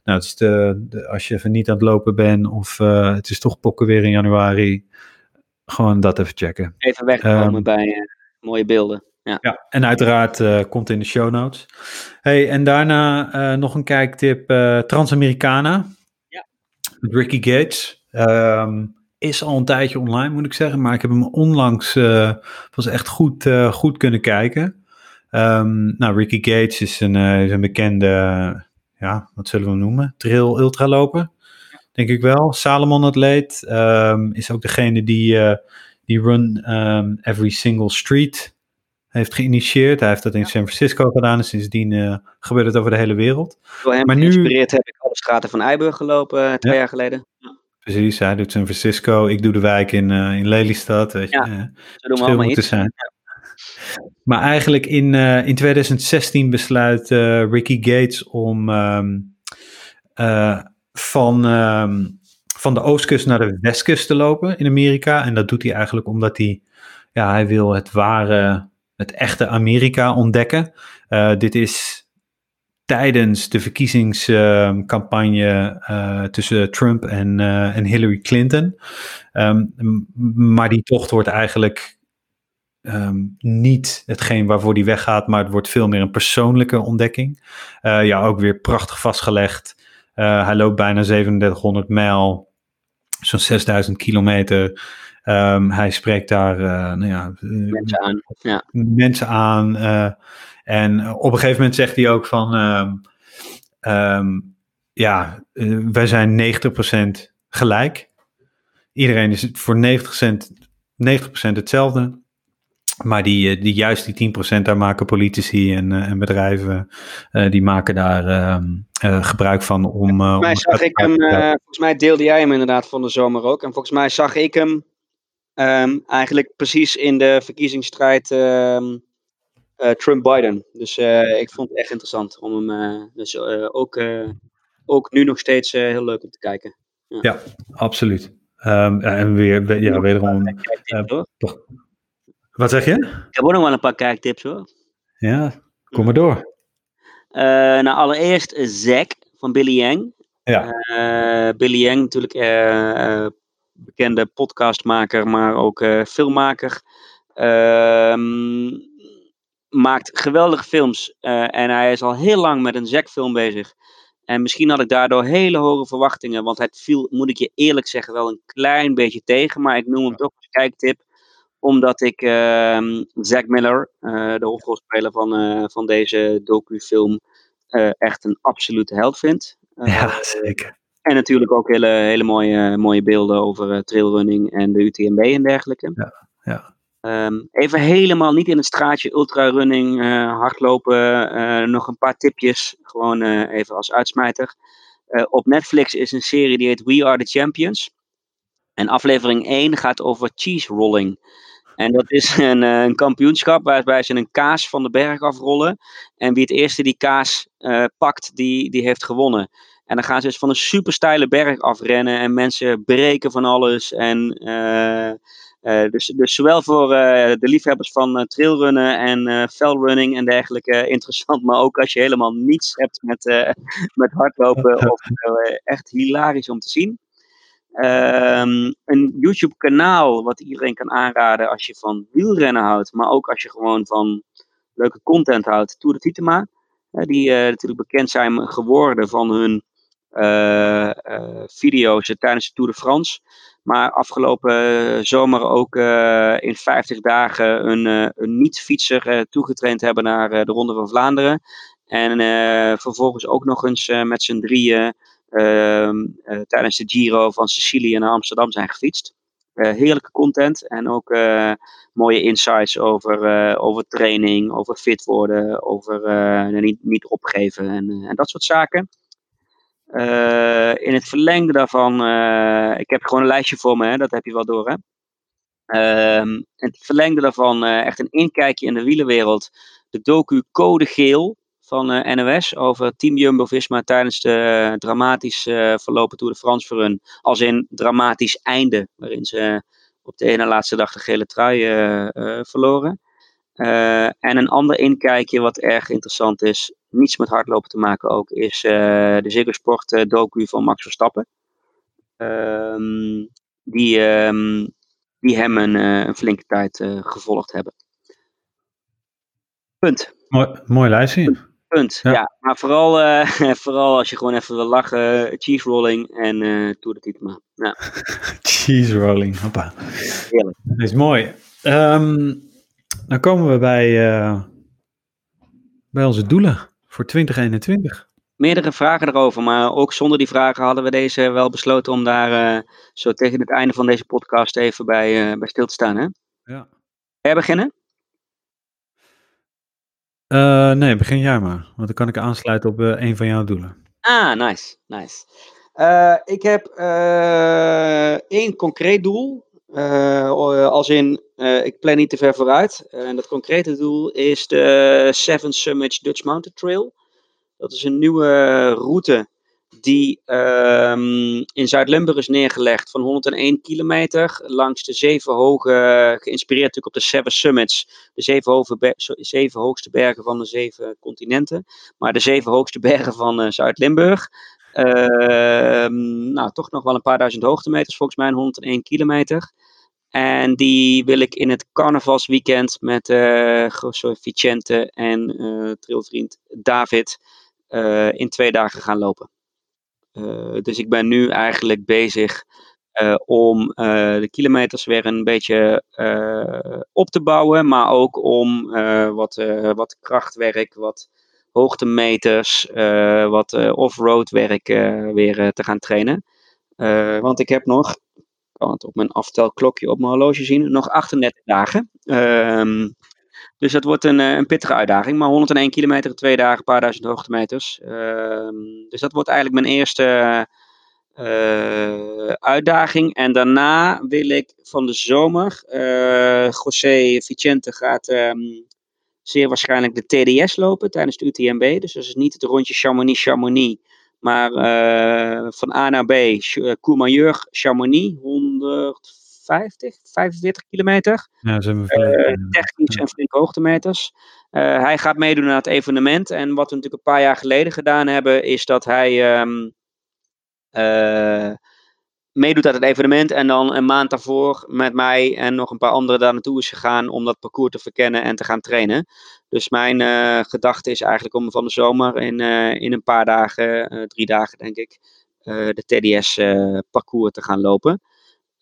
nou, het is de, de- als je even niet aan het lopen bent of eh, het is toch pokken weer in januari. Gewoon dat even checken. Even wegkomen Ehm, bij mooie beelden. Ja. Ja, en uiteraard komt in de show notes. Hey, en daarna nog een kijktip: Transamericana. Ja. Met Ricky Gates. Ehm, is al een tijdje online, moet ik zeggen. Maar ik heb hem onlangs was echt goed, goed kunnen kijken. Ehm, nou, Ricky Gates is een, eh, is een bekende, ja, wat zullen we hem noemen? Trail ultraloper, denk ik wel. Salomon atleet. ehm, is ook degene die, eh, die Run ehm, Every Single Street heeft geïnitieerd. Hij heeft dat in San Francisco gedaan en sindsdien eh, gebeurt het over de hele wereld. Door hem Maar nu- geïnspireerd heb ik alle straten van Eiburg gelopen twee Ja. jaar geleden. Ja. Precies, hij doet San Francisco, ik doe de wijk in, in Lelystad. Weet je, Ja. Zo doen we allemaal iets. zijn. Maar eigenlijk in, eh, in 2016 besluit eh, Ricky Gates om ehm, eh, van, ehm, van de oostkust naar de westkust te lopen in Amerika. En dat doet hij eigenlijk omdat hij, ja, hij wil het ware, het echte Amerika ontdekken. Dit is tijdens de verkiezingscampagne tussen Trump en, en Hillary Clinton. Ehm, maar die tocht wordt eigenlijk ehm, niet hetgeen waarvoor die weggaat, maar het wordt veel meer een persoonlijke ontdekking. Eh, ja, ook weer prachtig vastgelegd. Eh, hij loopt bijna 3700 mijl, zo'n 6000 kilometer. Ehm, hij spreekt daar eh, nou ja, Mensen aan. Ja. mensen aan. en op een gegeven moment zegt hij ook van, ehm, ja, wij zijn 90% gelijk. Iedereen is voor 90%, 90% hetzelfde. Maar die, eh, die, juist die 10% daar maken politici en, eh, en bedrijven, eh, die maken daar ehm, eh, gebruik van om... eh, Volgens mij om zag ik hem, volgens mij deelde jij hem inderdaad van de zomer ook. En volgens mij zag ik hem ehm, eigenlijk precies in de verkiezingsstrijd ehm, eh, Trump-Biden. Dus ik vond het echt interessant om hem, dus ook, ook nu nog steeds heel leuk om te kijken. Absoluut. Ehm, en weer, we- ja, wederom... Hoor. Wat zeg je? Ik heb ook nog wel een paar kijktips hoor. Ja, kom maar door. Eh, nou, allereerst Zack van Billy Yang. Ja. Eh, Billy Yang, natuurlijk eh, bekende podcastmaker, maar ook filmmaker. Ehm, maakt geweldige films en hij is al heel lang met een Zack-film bezig. En misschien had ik daardoor hele hoge verwachtingen, want het viel, moet ik je eerlijk zeggen, wel een klein beetje tegen. Maar ik noem hem toch als kijktip, omdat ik ehm Zack Miller, eh, de hoofdrolspeler van, eh, van deze docufilm, eh echt een absolute held vind. Ja, zeker. en natuurlijk ook hele, hele mooie, mooie beelden over trailrunning en de UTMB en dergelijke. Ja, ja. Ehm, even helemaal niet in het straatje ultrarunning, hardlopen, nog een paar tipjes, gewoon even als uitsmijter. Op Netflix is een serie die heet We Are The Champions. En aflevering 1 gaat over cheese rolling. En dat is een, eh, een kampioenschap waarbij ze een kaas van de berg afrollen. En wie het eerste die kaas eh, pakt, die, die heeft gewonnen. En dan gaan ze dus van een super steile berg afrennen. En mensen breken van alles. En eh, dus, dus zowel voor de liefhebbers van trailrunnen en fellrunning en dergelijke interessant. Maar ook als je helemaal niets hebt met, met hardlopen. Of, echt hilarisch om te zien. Ehm, een YouTube kanaal wat iedereen kan aanraden als je van wielrennen houdt. Maar ook als je gewoon van leuke content houdt. Tour de Titema. eh, die eh, natuurlijk bekend zijn geworden van hun eh, video's tijdens de Tour de France. Maar afgelopen zomer ook in 50 dagen een, een niet-fietser toegetraind hebben naar de Ronde van Vlaanderen. En vervolgens ook nog eens met z'n drieën tijdens de Giro van Sicilië naar Amsterdam zijn gefietst. heerlijke content en ook mooie insights over, over training, over fit worden, over niet, niet opgeven en, en dat soort zaken. In het verlengde daarvan, ik heb gewoon een lijstje voor me, hè, dat heb je wel door. Hè? Uh, in het verlengde daarvan echt een inkijkje in de wielenwereld. De docu Code Geel van NOS over Team Jumbo-Visma tijdens de dramatisch verlopen Tour de France voor hun. Als in dramatisch einde, waarin ze op de ene laatste dag de gele trui verloren. En een ander inkijkje wat erg interessant is, niets met hardlopen te maken ook, is de Ziggo Sport uh, docu van Max Verstappen. Um, die, um, die hem een, een flinke tijd gevolgd hebben. Punt. Mooi, mooi lijstje. Punt, ja. ja. maar vooral, vooral als je gewoon even wil lachen, cheese rolling en Tour de Tietema. Ja. cheese rolling, hoppa. Heerlijk. Dat is mooi. Um, dan komen we bij, uh, bij onze doelen voor 2021. Meerdere vragen erover, maar ook zonder die vragen hadden we deze wel besloten om daar zo tegen het einde van deze podcast even bij, bij stil te staan. Hè? Ja. Jij beginnen? Nee, begin jij maar, want dan kan ik aansluiten op een van jouw doelen. Ah, nice, nice. ik heb één concreet doel als in, ik plan niet te ver vooruit. En dat concrete doel is de Seven Summits Dutch Mountain Trail. Dat is een nieuwe route die um, in Zuid-Limburg is neergelegd van 101 kilometer langs de zeven hoge, geïnspireerd natuurlijk op de Seven Summits, de zeven, hoogste bergen van de zeven continenten, maar de zeven hoogste bergen van Zuid-Limburg. Uh, nou, toch nog wel een paar duizend hoogtemeters, volgens mij 101 kilometer. En die wil ik in het carnavalsweekend met uh, Grosso Vicente en uh, trilvriend David in twee dagen gaan lopen. Dus ik ben nu eigenlijk bezig om de kilometers weer een beetje op te bouwen, maar ook om wat, wat krachtwerk, wat hoogtemeters, wat off-road werk weer te gaan trainen. want ik heb nog kan het op mijn aftelklokje op mijn horloge zien, nog 38 dagen. Um, dus dat wordt een, eh, een pittige uitdaging. Maar 101 kilometer, twee dagen, een paar duizend hoogtemeters. Um, dus dat wordt eigenlijk mijn eerste uh, uitdaging. En daarna wil ik van de zomer, uh, José Vicente gaat um, zeer waarschijnlijk de TDS lopen tijdens de UTMB. Dus dat is niet het rondje Chamonix-Chamonix. Maar van A naar B, Courmayeur, Chamonix, 150, 45 kilometer. Ja, zijn we uh, technisch en flinke hoogtemeters. Uh, hij gaat meedoen aan het evenement. En wat we natuurlijk een paar jaar geleden gedaan hebben, is dat hij um, meedoet aan het evenement en dan een maand daarvoor met mij en nog een paar anderen daar naartoe is gegaan om dat parcours te verkennen en te gaan trainen. Dus mijn uh, gedachte is eigenlijk om van de zomer in, uh, in een paar dagen, uh, drie dagen denk ik, de TDS parcours te gaan lopen.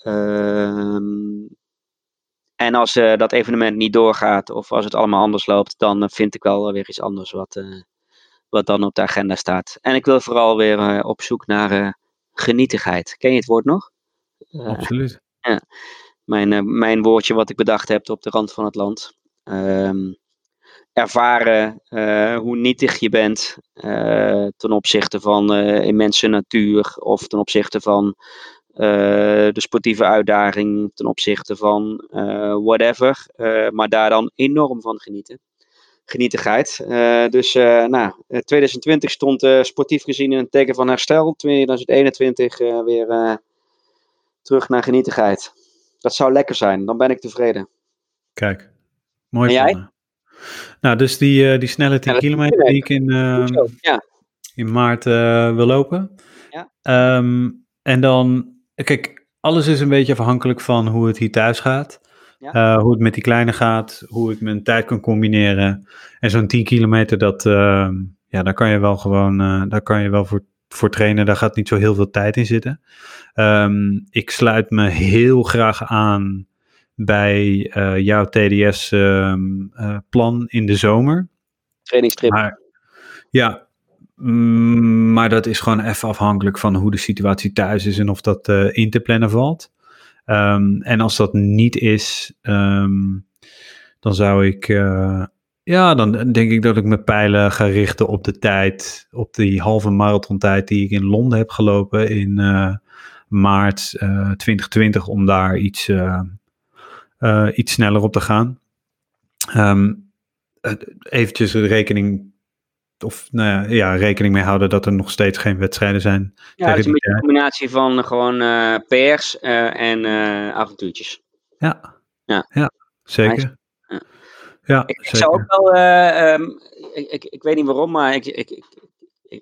Ehm, en als dat evenement niet doorgaat of als het allemaal anders loopt, dan vind ik wel weer iets anders wat, wat dan op de agenda staat. En ik wil vooral weer op zoek naar genietigheid. Ken je het woord nog? Absoluut. Ja, mijn, mijn woordje wat ik bedacht heb op de rand van het land. Um, ervaren uh, hoe nietig je bent uh, ten opzichte van uh, immense natuur of ten opzichte van de sportieve uitdaging, ten opzichte van whatever, maar daar dan enorm van genieten. Genietigheid. dus nou, 2020 stond sportief gezien in een teken van herstel, 2021 weer terug naar genietigheid. Dat zou lekker zijn, dan ben ik tevreden. Kijk, mooi. En jij? Nou, dus die, uh, die snelle 10 kilometer die ik in, uh, ja. in maart uh, wil lopen. Ja. Um, en dan, kijk, alles is een beetje afhankelijk van hoe het hier thuis gaat. Ja. hoe het met die kleine gaat, hoe ik mijn tijd kan combineren. En zo'n 10 kilometer, dat, ja, daar kan je wel gewoon, daar kan je wel voor voor trainen, daar gaat niet zo heel veel tijd in zitten. Ehm, ik sluit me heel graag aan bij eh, jouw TDS-plan in de zomer. Trainingstrip. Maar, ja, mm, maar dat is gewoon even afhankelijk van hoe de situatie thuis is en of dat eh, in te plannen valt. Ehm, en als dat niet is, ehm, dan zou ik, eh, ja, dan denk ik dat ik mijn pijlen ga richten op de tijd, op die halve marathontijd die ik in Londen heb gelopen in uh, maart 2020, om daar iets, iets sneller op te gaan. Um, eventjes rekening of nou ja, ja, rekening mee houden dat er nog steeds geen wedstrijden zijn. Ja, het is een beetje een combinatie van gewoon uh, PR's uh, en uh, avontuurtjes. Ja, ja. ja zeker. Ja. ja ik, zeker. zou ook wel, um, ik, ik, ik, weet niet waarom, maar ik, ik, ik,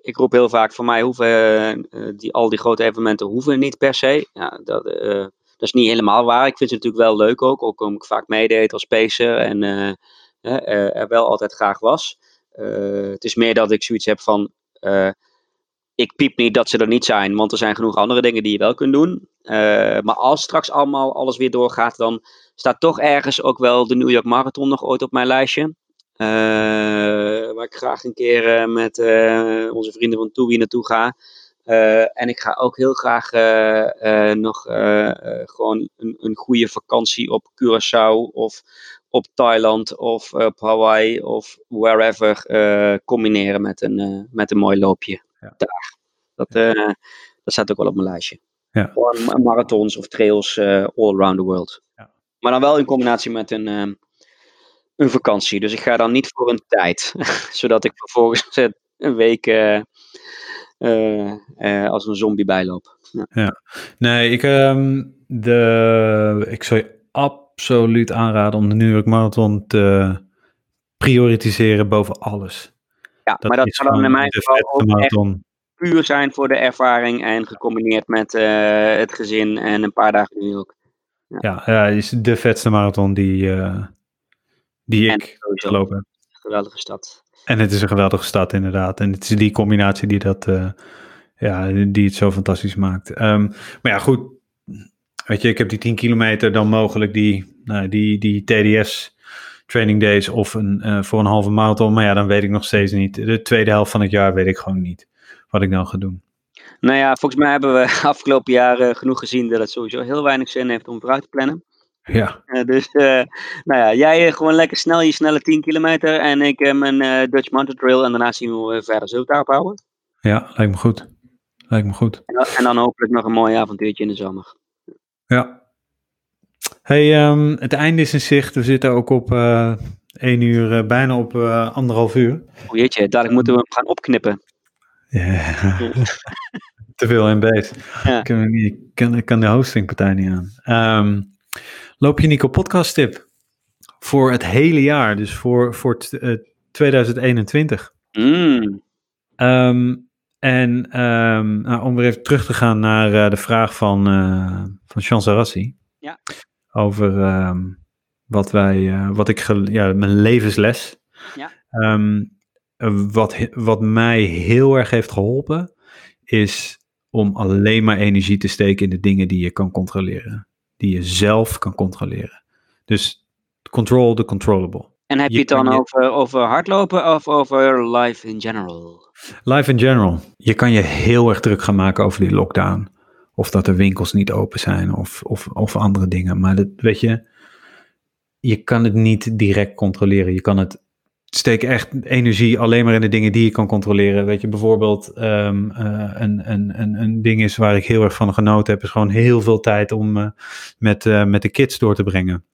ik, roep heel vaak, voor mij hoeven die, al die grote evenementen hoeven niet per se. Ja, dat, dat is niet helemaal waar. Ik vind ze natuurlijk wel leuk ook, ook omdat ik vaak meedeed als pacer en er wel altijd graag was. Eh, het is meer dat ik zoiets heb van eh, ik piep niet dat ze er niet zijn, want er zijn genoeg andere dingen die je wel kunt doen. Uh, maar als straks allemaal alles weer doorgaat, dan staat toch ergens ook wel de New York Marathon nog ooit op mijn lijstje. Waar ik graag een keer met onze vrienden van Toei naartoe ga. en ik ga ook heel graag nog gewoon een, een goede vakantie op Curaçao of op Thailand of op Hawaii of wherever uh, combineren met een, uh, met een mooi loopje ja. daar. Dat, uh, dat staat ook wel op mijn lijstje. Ja. Marathons of trails all around the world. Ja. Maar dan wel in combinatie met een, een vakantie. Dus ik ga dan niet voor een tijd. zodat ik vervolgens een week als een zombie bijloop. Ja. ja. Nee, ik, um, de, ik zou je absoluut aanraden om de New York Marathon te prioritiseren boven alles. Ja, dat maar dat zou dan in mijn geval ook marathon. puur zijn voor de ervaring en gecombineerd met uh, het gezin en een paar dagen New York. Ja, ja, ja is de vetste marathon die, uh, die ik gelopen heb. Geweldige stad. En het is een geweldige stad inderdaad. En het is die combinatie die dat, uh, ja, die het zo fantastisch maakt. Um, maar ja, goed, Weet je, ik heb die 10 kilometer dan mogelijk die, nou, die, die TDS training days of een, uh, voor een halve marathon. Maar ja, dan weet ik nog steeds niet. De tweede helft van het jaar weet ik gewoon niet wat ik dan ga doen. Nou ja, volgens mij hebben we afgelopen jaren genoeg gezien dat het sowieso heel weinig zin heeft om vooruit te plannen. Ja. Uh, dus, uh, nou ja, jij gewoon lekker snel je snelle 10 kilometer en ik mijn Dutch Mountain Trail en daarna zien we verder. Zullen we het daarop houden? Ja, lijkt me goed. Lijkt me goed. En dan, en dan hopelijk nog een mooi avontuurtje in de zomer. Ja. Hey, um, het einde is in zicht. We zitten ook op uh, één uur, uh, bijna op uh, anderhalf uur. O jeetje, dadelijk moeten we hem gaan opknippen. Ja. Te veel MB's. Ja. Ik, kan, kan, ik kan de hostingpartij niet aan. Um, loop je Nico podcast tip? Voor het hele jaar, dus voor, voor 2021. Mm. Um, en um, nou, om weer even terug te gaan naar uh, de vraag van, uh, van Jean Sarassi. Ja. Over um, wat wij, uh, wat ik, ja, mijn levensles. Ja. Um, wat, wat mij heel erg heeft geholpen, is om alleen maar energie te steken in de dingen die je kan controleren. Die je zelf kan controleren. Dus control the controllable. En heb je, je het dan over, over hardlopen of over life in general? Life in general. Je kan je heel erg druk gaan maken over die lockdown. Of dat de winkels niet open zijn of, of, of andere dingen. Maar dat, weet je, je kan het niet direct controleren. Je kan het steek echt energie alleen maar in de dingen die je kan controleren. Weet je, bijvoorbeeld um, uh, een, een, een, een ding is waar ik heel erg van genoten heb, is gewoon heel veel tijd om uh, met, uh, met de kids door te brengen.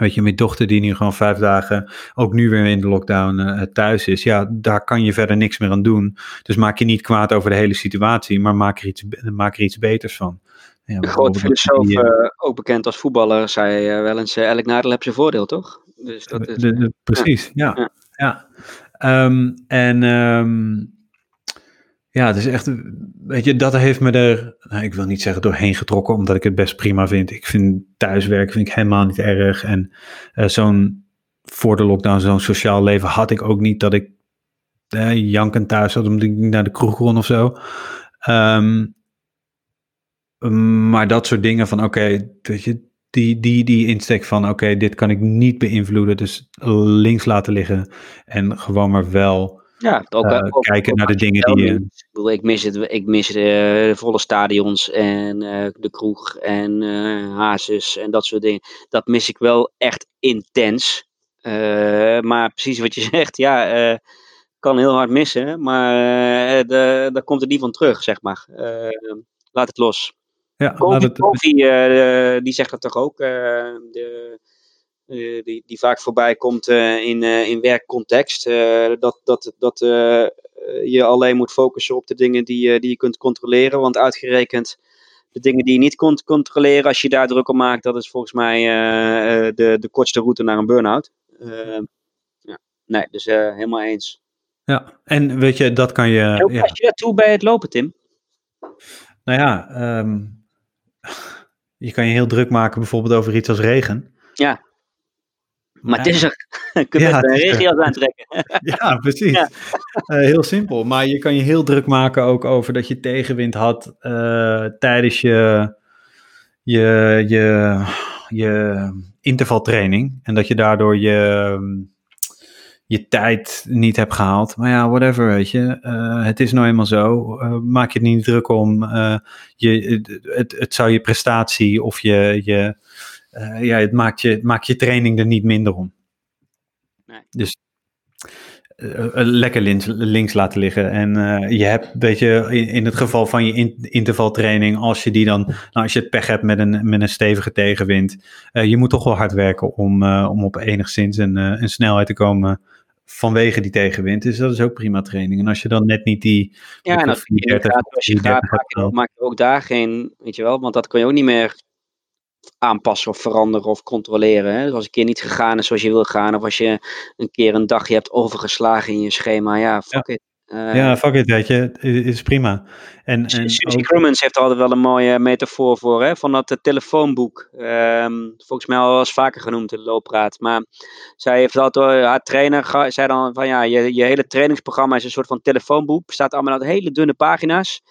Weet je, mijn dochter die nu gewoon vijf dagen, ook nu weer in de lockdown uh, thuis is. Ja, daar kan je verder niks meer aan doen. Dus maak je niet kwaad over de hele situatie, maar maak er iets, maak er iets beters van. Ja, de grote filosoof, die, uh, ook bekend als voetballer, zei uh, wel eens, elk nadeel heb zijn voordeel, toch? Dus dat is, de, de, precies, ja. ja. ja. Um, en um, ja, het is echt, weet je, dat heeft me er, nou, ik wil niet zeggen doorheen getrokken, omdat ik het best prima vind. Ik vind thuiswerken vind ik helemaal niet erg. En uh, zo'n, voor de lockdown, zo'n sociaal leven had ik ook niet dat ik eh, jankend thuis zat omdat ik naar de kroeg kon of zo. Ehm, maar dat soort dingen van oké, weet je, die, die, die insteek van oké, dit kan ik niet beïnvloeden, dus links laten liggen en gewoon maar wel ja, ook, eh, ook- kijken ook naar de dingen die je... Ik, bedoel, ik mis, het, ik mis de volle stadions en eh, de kroeg en eh hazes en dat soort dingen. Dat mis ik wel echt intens. Eh, maar precies wat je zegt, ja, eh, kan heel hard missen, maar eh, de, daar komt het niet van terug, zeg maar. Eh, laat het los. Ja, laat Kofi, het, Kofi eh, die zegt dat toch ook, eh, de, eh, die, die vaak voorbij komt eh, in, eh, in werkcontext. eh, dat dat, dat eh, eh, je alleen moet focussen op de dingen die, eh, die je kunt controleren. Want uitgerekend de dingen die je niet kunt controleren, als je daar druk op maakt, dat is volgens mij eh, eh, de, de kortste route naar een burn-out. Eh, ja. Nee, dus eh, helemaal eens. ja, en weet je, dat kan je... En hoe ja. je dat toe bij het lopen, Tim? Nou ja, ehm, je kan je heel druk maken bijvoorbeeld over iets als regen. Ja. Maar het is er. Je kunt Ja, het is er. regenjas aantrekken. Ja, precies. Ja. Eh, heel simpel. Maar je kan je heel druk maken ook over dat je tegenwind had eh, tijdens je, je, je, je intervaltraining. En dat je daardoor je, je tijd niet hebt gehaald. Maar ja, whatever, weet je. Eh, het is nou eenmaal zo. Eh, maak je het niet druk om. Eh, je, het, het zou je prestatie of je... je eh, ja, het maakt je, het maakt je training er niet minder om. Nee. Dus eh, eh, lekker links, links laten liggen. En je hebt, weet je, in, in het geval van je in- intervaltraining, als je die dan, nou, als je het pech hebt met een, met een stevige tegenwind, je moet toch wel hard werken om, om op enigszins een, een snelheid te komen vanwege die tegenwind. Dus dat is ook prima training. En als je dan net niet die, Ja, en als je 34 gaat, als je gaat 34 maak, hebt je, gehad. maak je ook daar geen, weet je wel, want dat kun je ook niet meer aanpassen of veranderen of controleren. Hè? Dus als een keer niet gegaan is zoals je wil gaan, of als je een keer een dagje hebt overgeslagen in je schema, ja, fuck it. Eh, ja, fuck it, weet je, het is prima. En, en Susie Crummins heeft er altijd wel een mooie metafoor voor, hè? van dat eh, telefoonboek. Ehm, volgens mij al wel eens vaker genoemd in de loopraad. Maar zij heeft altijd, haar trainer zei dan van ja, je, je hele trainingsprogramma is een soort van telefoonboek. Bestaat allemaal uit hele dunne pagina's.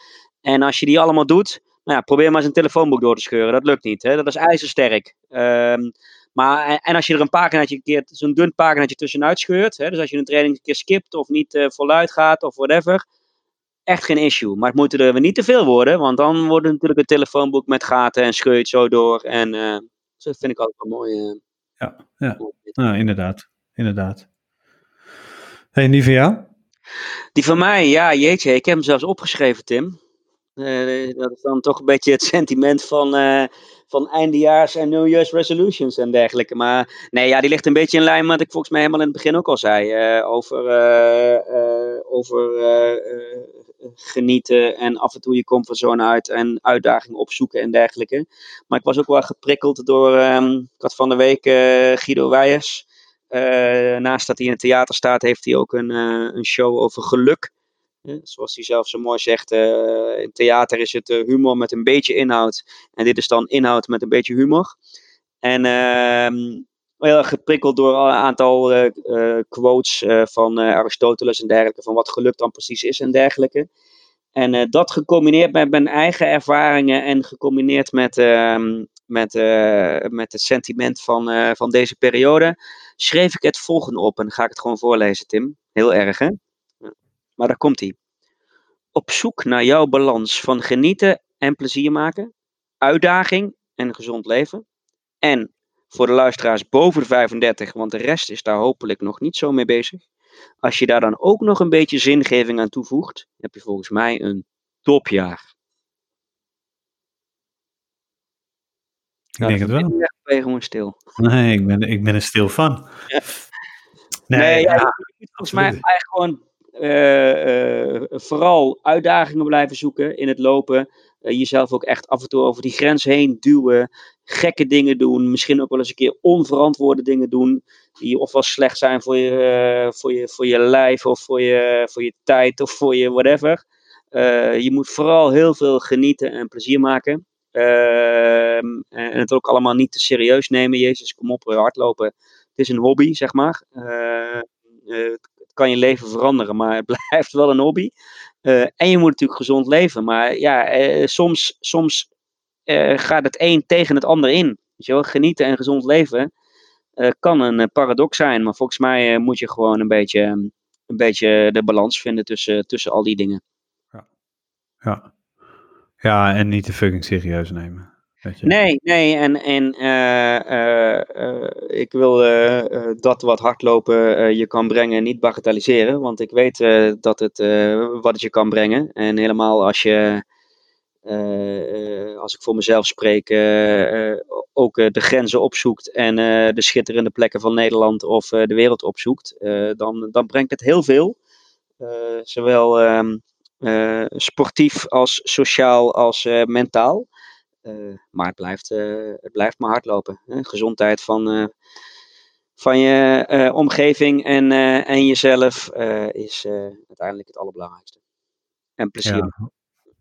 En als je die allemaal doet, nou ja, probeer maar eens een telefoonboek door te scheuren. Dat lukt niet, hè? dat is ijzersterk. Ehm, maar, en- als je er een paginaatje, keer, zo'n dun paginaatje tussenuit scheurt, hè? dus als je een training een keer skipt of niet eh, voluit gaat of whatever, echt geen issue. Maar het moeten er weer niet te veel worden, want dan wordt het natuurlijk een telefoonboek met gaten en scheur je het zo door. En eh, dus dat vind ik altijd wel mooi. eh, Ja, ja. Nou, inderdaad, inderdaad. Hey, en die van jou? Die van mij, ja, jeetje, ik heb hem zelfs opgeschreven, Tim. Eh, dat is dan toch een beetje het sentiment van, eh, van eindejaars en New Year's resolutions en dergelijke. Maar nee, ja, die ligt een beetje in lijn met wat ik volgens mij helemaal in het begin ook al zei. eh, over over genieten en af en toe je comfortzone uit en uitdagingen opzoeken en dergelijke. Maar ik was ook wel geprikkeld door, ehm, ik had van de week Guido Weijers. Naast dat hij in het theater staat, heeft hij ook een, een show over geluk. Zoals hij zelf zo mooi zegt, eh, in theater is het eh, humor met een beetje inhoud. En dit is dan inhoud met een beetje humor. En ehm, heel erg geprikkeld door een aantal eh, quotes van Aristoteles en dergelijke. Van wat geluk dan precies is en dergelijke. En dat gecombineerd met mijn eigen ervaringen en gecombineerd met, ehm, met, met het sentiment van, van deze periode, schreef ik het volgende op. En ga ik het gewoon voorlezen, Tim. Heel erg, hè? Maar daar komt hij. Op zoek naar jouw balans van genieten en plezier maken, uitdaging en gezond leven. En voor de luisteraars boven de 35, want de rest is daar hopelijk nog niet zo mee bezig. Als je daar dan ook nog een beetje zingeving aan toevoegt, heb je volgens mij een topjaar. Ik denk het wel. Ja, ben gewoon stil. Nee, ik ben, ik ben er stil van. Ja. Nee, Nee, ja, ja, je moet volgens mij eigenlijk gewoon vooral uitdagingen blijven zoeken in het lopen. Eh, jezelf ook echt af en toe over die grens heen duwen. Gekke dingen doen. Misschien ook wel eens een keer onverantwoorde dingen doen. Die ofwel slecht zijn voor je, eh, voor je, voor je lijf of voor je, voor je tijd of voor je whatever. Eh, je moet vooral heel veel genieten en plezier maken. Ehm, en het ook allemaal niet te serieus nemen. Jezus, kom op, hardlopen. Het is een hobby, zeg maar. Eh, eh, kan je leven veranderen, maar het blijft wel een hobby. Eh, en je moet natuurlijk gezond leven. Maar ja, eh, soms, soms eh, gaat het een tegen het ander in. Weet je wel? Genieten en gezond leven kan een paradox zijn. Maar volgens mij moet je gewoon een beetje, een beetje de balans vinden tussen, tussen al die dingen. Ja. ja, en niet te fucking serieus nemen. Nee, nee, en, en eh, eh, eh, ik wil dat wat hardlopen je kan brengen niet bagatelliseren, want ik weet dat het, wat het je kan brengen. En helemaal als je, als ik voor mezelf spreek, ook de grenzen opzoekt en de schitterende plekken van Nederland of de wereld opzoekt, dan, dan brengt het heel veel. Zowel ehm, eh, sportief als sociaal als mentaal. Eh, maar het blijft, eh, het blijft maar hardlopen. Hè? Gezondheid van, eh, van je omgeving en, en jezelf is uiteindelijk het allerbelangrijkste. En plezier. Ja.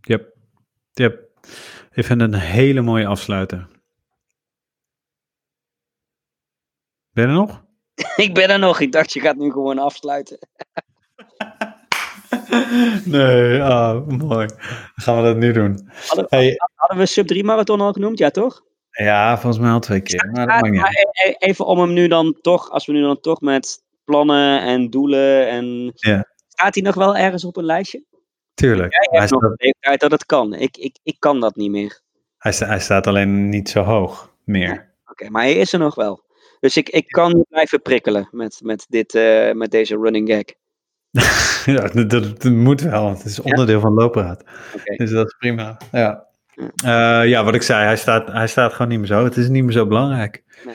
Yep. Yep. Ik vind het een hele mooie afsluiter. Ben je er nog? Ik ben er nog. Ik dacht, je gaat nu gewoon afsluiten. nee, ah, mooi. Dan gaan we dat nu doen. Hadden, Hey, hadden we Sub 3 Marathon al genoemd? Ja, toch? ja, volgens mij al twee keer. Maar dat Ja, maar e- e- even om hem nu dan toch, als we nu dan toch met plannen en doelen en... Ja. Staat hij nog wel ergens op een lijstje? Tuurlijk. Jij Hij hebt nog staat, leeftijd dat het kan. Ik, ik, ik kan dat niet meer. hij, sta- hij staat alleen niet zo hoog meer. Oké, maar hij is er nog wel. Dus ik, ik kan blijven prikkelen met, met, dit, eh, met deze running gag. ja, dat, moet wel. Het is onderdeel van looppraat. Oké. Dus dat is prima. Ja. Eh, ja, wat ik zei, hij staat, hij staat gewoon niet meer zo. Het is niet meer zo belangrijk. Nee.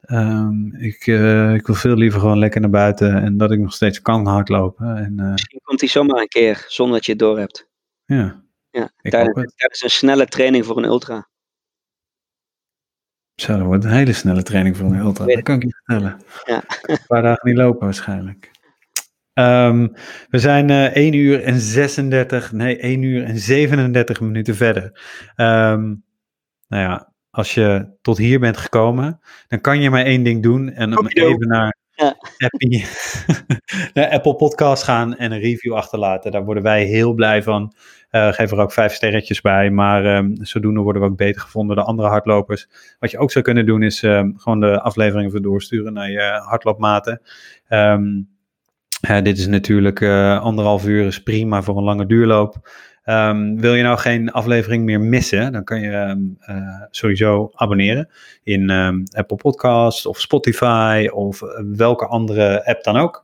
Ehm, ik, eh, ik wil veel liever gewoon lekker naar buiten en dat ik nog steeds kan hardlopen. En eh, Misschien komt hij zomaar een keer zonder dat je het door hebt. ja, Ja, het. tijdens een snelle training voor een ultra. Zo, dat wordt een hele snelle training voor een ultra. Dat kan ik je vertellen. Ja. Een paar dagen niet lopen waarschijnlijk. Ehm, we zijn eh 1 uur en 36, nee 1 uur en 37 minuten verder. Ehm, nou ja, als je tot hier bent gekomen, dan kan je maar één ding doen. En dan Okido. even naar, Ja. Appie, naar Apple Podcast gaan en een review achterlaten. Daar worden wij heel blij van. Eh, geef er ook vijf sterretjes bij. Maar ehm, zodoende worden we ook beter gevonden door andere hardlopers. Wat je ook zou kunnen doen is gewoon de afleveringen doorsturen naar je hardloopmaten. Ehm, hè, dit is natuurlijk eh, anderhalf uur is prima voor een lange duurloop. Ehm, wil je nou geen aflevering meer missen, dan kan je eh, sowieso abonneren in ehm, Apple Podcast of Spotify of eh, welke andere app dan ook.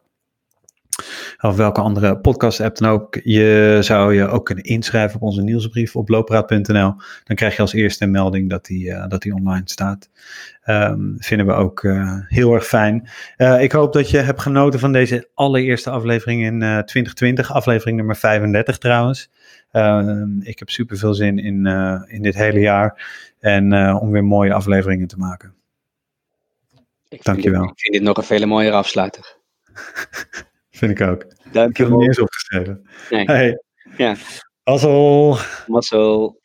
Of welke andere podcast app dan ook. Je zou je ook kunnen inschrijven op onze nieuwsbrief op loopraad.nl. Dan krijg je als eerste een melding dat die, eh, dat die online staat. Ehm, vinden we ook eh, heel erg fijn. Eh, ik hoop dat je hebt genoten van deze allereerste aflevering in eh, 2020. Aflevering nummer 35 trouwens. Ehm, ik heb super veel zin in, in dit hele jaar. En om weer mooie afleveringen te maken. Ik Dankjewel. dit- Ik vind dit nog een vele mooiere afsluiter. Vind ik ook. Ik heb hem niet eens opgeschreven. Nee. Hey. Ja. Mazzel. Mazzel.